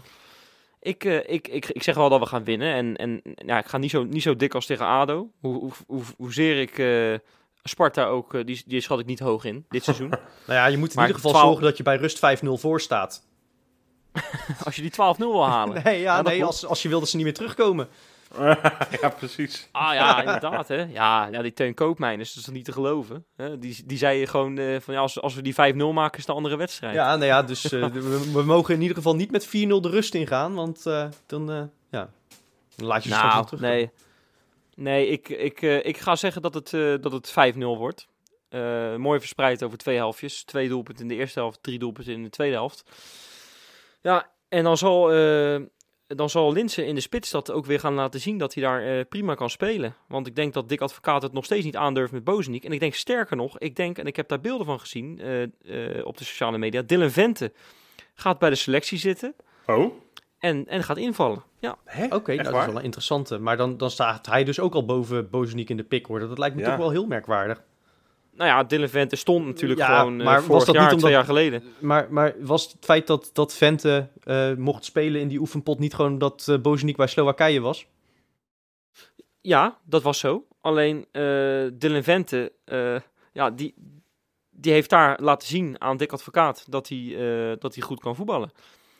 Ik, eh, ik, ik, ik zeg wel dat we gaan winnen. En, en ja, ik ga niet zo, niet zo dik als tegen ADO. Hoe, hoe, hoe, hoezeer ik eh, Sparta ook, eh, die, die schat ik niet hoog in dit seizoen. [LAUGHS] Nou ja, je moet in ieder geval 12 zorgen dat je bij rust 5-0 voor staat. [LAUGHS] als je die 12-0 wil halen. [LAUGHS] Nee, ja, dat nee als, als je wil dat ze niet meer terugkomen. [LAUGHS] ja, precies. Ah ja, inderdaad hè. Ja, ja die Teun Koopmijn is dus niet te geloven. Hè? Die, die zei gewoon eh, van ja, als, als we die 5-0 maken is de andere wedstrijd. Ja, nou ja, dus eh, we, we mogen in ieder geval niet met 4-0 de rust ingaan. Want eh, dan, eh, ja, dan laat je nou, terug. nee. Nee, ik, ik, eh, ik ga zeggen dat het, eh, dat het 5-0 wordt. Eh, mooi verspreid over twee helftjes. Twee doelpunten in de eerste helft, drie doelpunten in de tweede helft. Ja, en dan zal, eh dan zal Linsen in de spits dat ook weer gaan laten zien dat hij daar eh, prima kan spelen. Want ik denk dat Dick Advocaat het nog steeds niet aandurft met Bozeniek. En ik denk sterker nog, ik denk, en ik heb daar beelden van gezien eh, eh, op de sociale media, Dylan Vente gaat bij de selectie zitten Oh? en, en gaat invallen. Ja? Oké, nou, dat is wel een interessante. Maar dan, dan staat hij dus ook al boven Bozeniek in de pick worden. Dat lijkt me Ja. toch wel heel merkwaardig. Nou ja, Dylan Vente stond natuurlijk Ja, gewoon eh, maar was dat jaar, niet omdat- twee jaar geleden. Maar, maar was het feit dat, dat Vente eh, mocht spelen in die oefenpot niet gewoon dat Bozeniek bij Slowakije was? Ja, dat was zo. Alleen eh Dylan Vente, ja, die, die heeft daar laten zien aan Dick Advocaat dat hij, dat hij goed kan voetballen.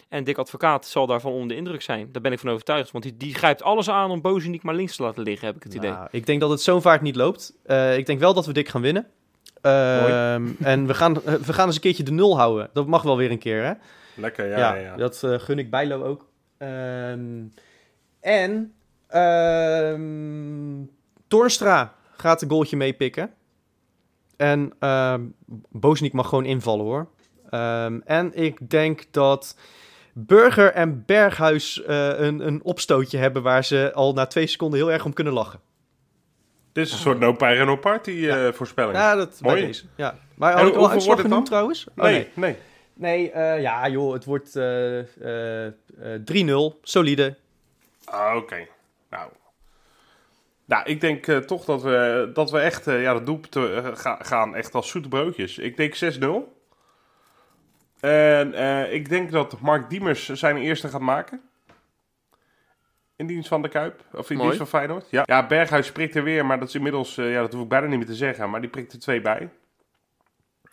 En Dick Advocaat zal daarvan onder de indruk zijn. Daar ben ik van overtuigd. Want die, die grijpt alles aan om Bozeniek maar links te laten liggen, heb ik het idee. Nou, ik denk dat het zo'n vaart niet loopt. Ik denk wel dat we dik gaan winnen. Ehm, en we gaan, eh, we gaan eens een keertje de nul houden. Dat mag wel weer een keer, hè? Lekker, ja. ja, ja. dat eh, gun ik Bijlo ook. Ehm, en Toornstra gaat een goaltje meepikken. En Bozeniek mag gewoon invallen, hoor. En ik denk dat Burger en Berghuis eh, een, een opstootje hebben... waar ze al na twee seconden heel erg om kunnen lachen. Dit is een soort no py no party eh, voorspelling. Ja, dat Mooi. deze. Ja. Maar had ik al uitslag wordt het genoemd dan? trouwens? Oh, nee, nee. nee. Nee, eh, ja joh, het wordt eh, eh, eh, 3-0, solide. Ah, oké. Nou. Nou, ik denk toch dat we, dat we echt, ja, dat doelpunt eh, ga- gaan echt als zoete broodjes. Ik denk 6-0. En ik denk dat Mark Diemers zijn eerste gaat maken. In dienst van de Kuip. Of in Mooi. dienst van Feyenoord. Ja, ja Berghuis prikt er weer, maar dat is inmiddels, eh, ja, dat hoef ik bijna niet meer te zeggen. Maar die prikt er twee bij.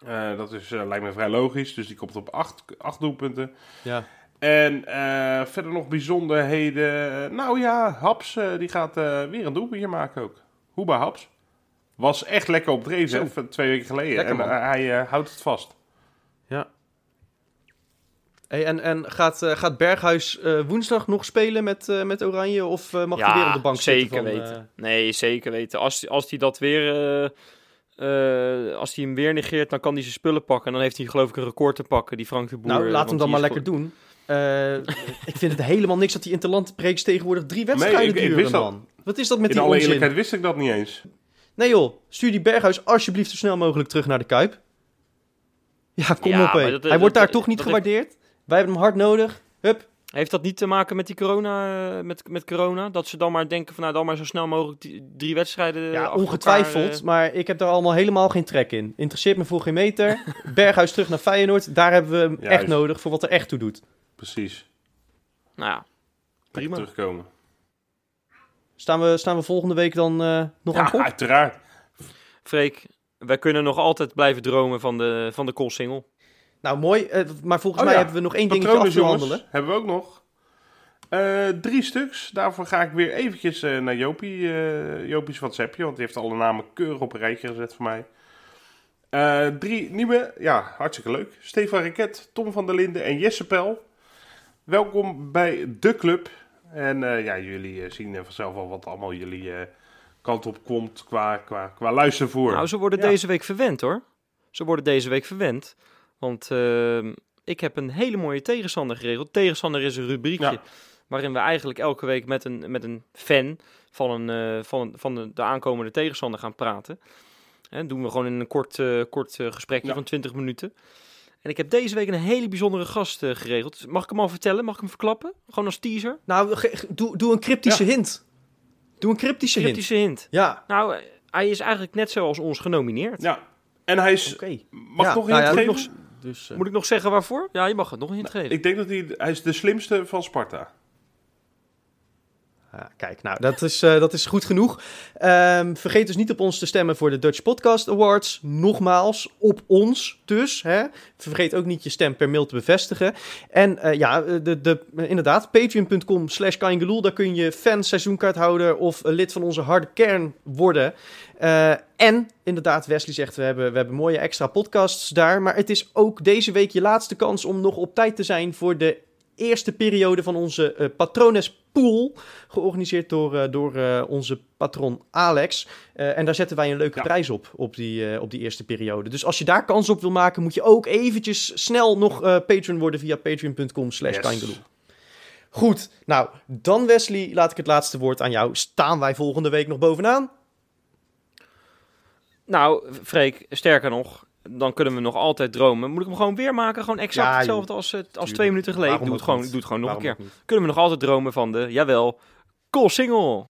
Eh, dat is, eh, lijkt me vrij logisch. Dus die komt op acht, acht doelpunten. Ja. En verder nog bijzonderheden. Nou ja, Haps die gaat weer een doelpuntje maken ook. Hoeba Haps. Was echt lekker op van twee weken geleden. Lekker, en hij houdt het vast. Hey, en en gaat, eh, gaat Berghuis eh, woensdag nog spelen met, eh, met Oranje? Of eh, mag hij weer op de bank zeker zitten? van, weten. Nee, zeker weten. Als, als hij dat weer... eh, eh, als hij hem weer negeert, dan kan hij zijn spullen pakken. En dan heeft hij geloof ik een record te pakken, die Frank de Boer. nou, laat hem dan maar lekker doen. Eh, [LAUGHS] ik vind het helemaal niks dat die interlandbreaks tegenwoordig drie wedstrijden ik- ik duren, wist dat. man. Wat is dat met In die alle onzin? eerlijkheid wist ik dat niet eens. Nee joh, stuur die Berghuis alsjeblieft zo snel mogelijk terug naar de Kuip. Ja, kom Ja, op hé. Hij dat- wordt daar dat- toch niet gewaardeerd? Wij hebben hem hard nodig. Hup. Heeft dat niet te maken met die corona, eh, met, met corona? Dat ze dan maar denken van nou dan maar zo snel mogelijk die, drie wedstrijden Ja, achter ongetwijfeld. elkaar, eh, Maar ik heb daar allemaal helemaal geen trek in. Interesseert me voor geen meter. [LAUGHS] Berghuis terug naar Feyenoord. Daar hebben we hem echt nodig voor wat er echt toe doet. Precies. nou ja, Lekker Prima. terugkomen. Staan we, staan we volgende week dan eh, nog aan Ja, kop? uiteraard. Freek, wij kunnen nog altijd blijven dromen van de, van de call-single. Nou, mooi. eh, maar volgens Oh mij ja, hebben we nog één dingetje af te handelen. hebben we ook nog. Eh, drie stuks. Daarvoor ga ik weer eventjes eh, naar Jopie, eh Jopie's WhatsAppje, want die heeft alle namen keurig op een rijtje gezet voor mij. Eh, drie nieuwe, ja, hartstikke leuk. Stefan Riket, Tom van der Linden en Jesse Pel. Welkom bij de club. En eh, ja, jullie zien vanzelf al wat allemaal jullie eh, kant op komt qua, qua, qua luistervoer. Nou, ze worden Ja. deze week verwend hoor. Ze worden deze week verwend. Want ehm, ik heb een hele mooie tegenstander geregeld. Tegenstander is een rubriekje Ja. waarin we eigenlijk elke week met een, met een fan van, een, eh, van, een- van de, de aankomende tegenstander gaan praten. En doen we gewoon in een kort, eh, kort eh, gesprekje Ja. van 20 minuten. En ik heb deze week een hele bijzondere gast eh, geregeld. Mag ik hem al vertellen? Mag ik hem verklappen? Gewoon als teaser? Nou, doe, doe een cryptische hint. Doe een cryptische hint. Cryptische hint. Ja, Nou, hij is eigenlijk net zoals ons genomineerd. Ja, en hij is, oké. mag Ja, nog nou ja, nog? Dus, eh, Moet ik nog zeggen waarvoor? Ja, je mag het nog een hint geven. Ik denk dat hij, hij is de slimste van Sparta. Kijk, nou, dat is, eh, dat is goed genoeg. Ehm, vergeet dus niet op ons te stemmen voor de Dutch Podcast Awards. Nogmaals, op ons dus. Hè. Vergeet ook niet je stem per mail te bevestigen. En eh, ja, de, de, inderdaad, patreon.com slash. Daar kun je fan, seizoenkaarthouder of eh, lid van onze harde kern worden. Eh, en inderdaad, Wesley zegt, we hebben, we hebben mooie extra podcasts daar. Maar het is ook deze week je laatste kans om nog op tijd te zijn voor de eerste periode van onze eh Patrones Pool. Georganiseerd door, eh, door eh, onze patron Alex. Eh, en daar zetten wij een leuke Ja. prijs op, op die, eh, op die eerste periode. Dus als je daar kans op wil maken, moet je ook eventjes snel nog eh, patron worden via patreon.com slash Yes. Goed, nou, dan Wesley, laat ik het laatste woord aan jou. Staan wij volgende week nog bovenaan? Nou, Freek, sterker nog, dan kunnen we nog altijd dromen. Moet ik hem gewoon weer maken? Gewoon exact Ja, hetzelfde als, eh, als Tuurlijk. twee minuten geleden. Waarom Doe het, gewoon, niet? doe het gewoon nog Waarom een keer. Kunnen we nog altijd dromen van de, jawel, cool single.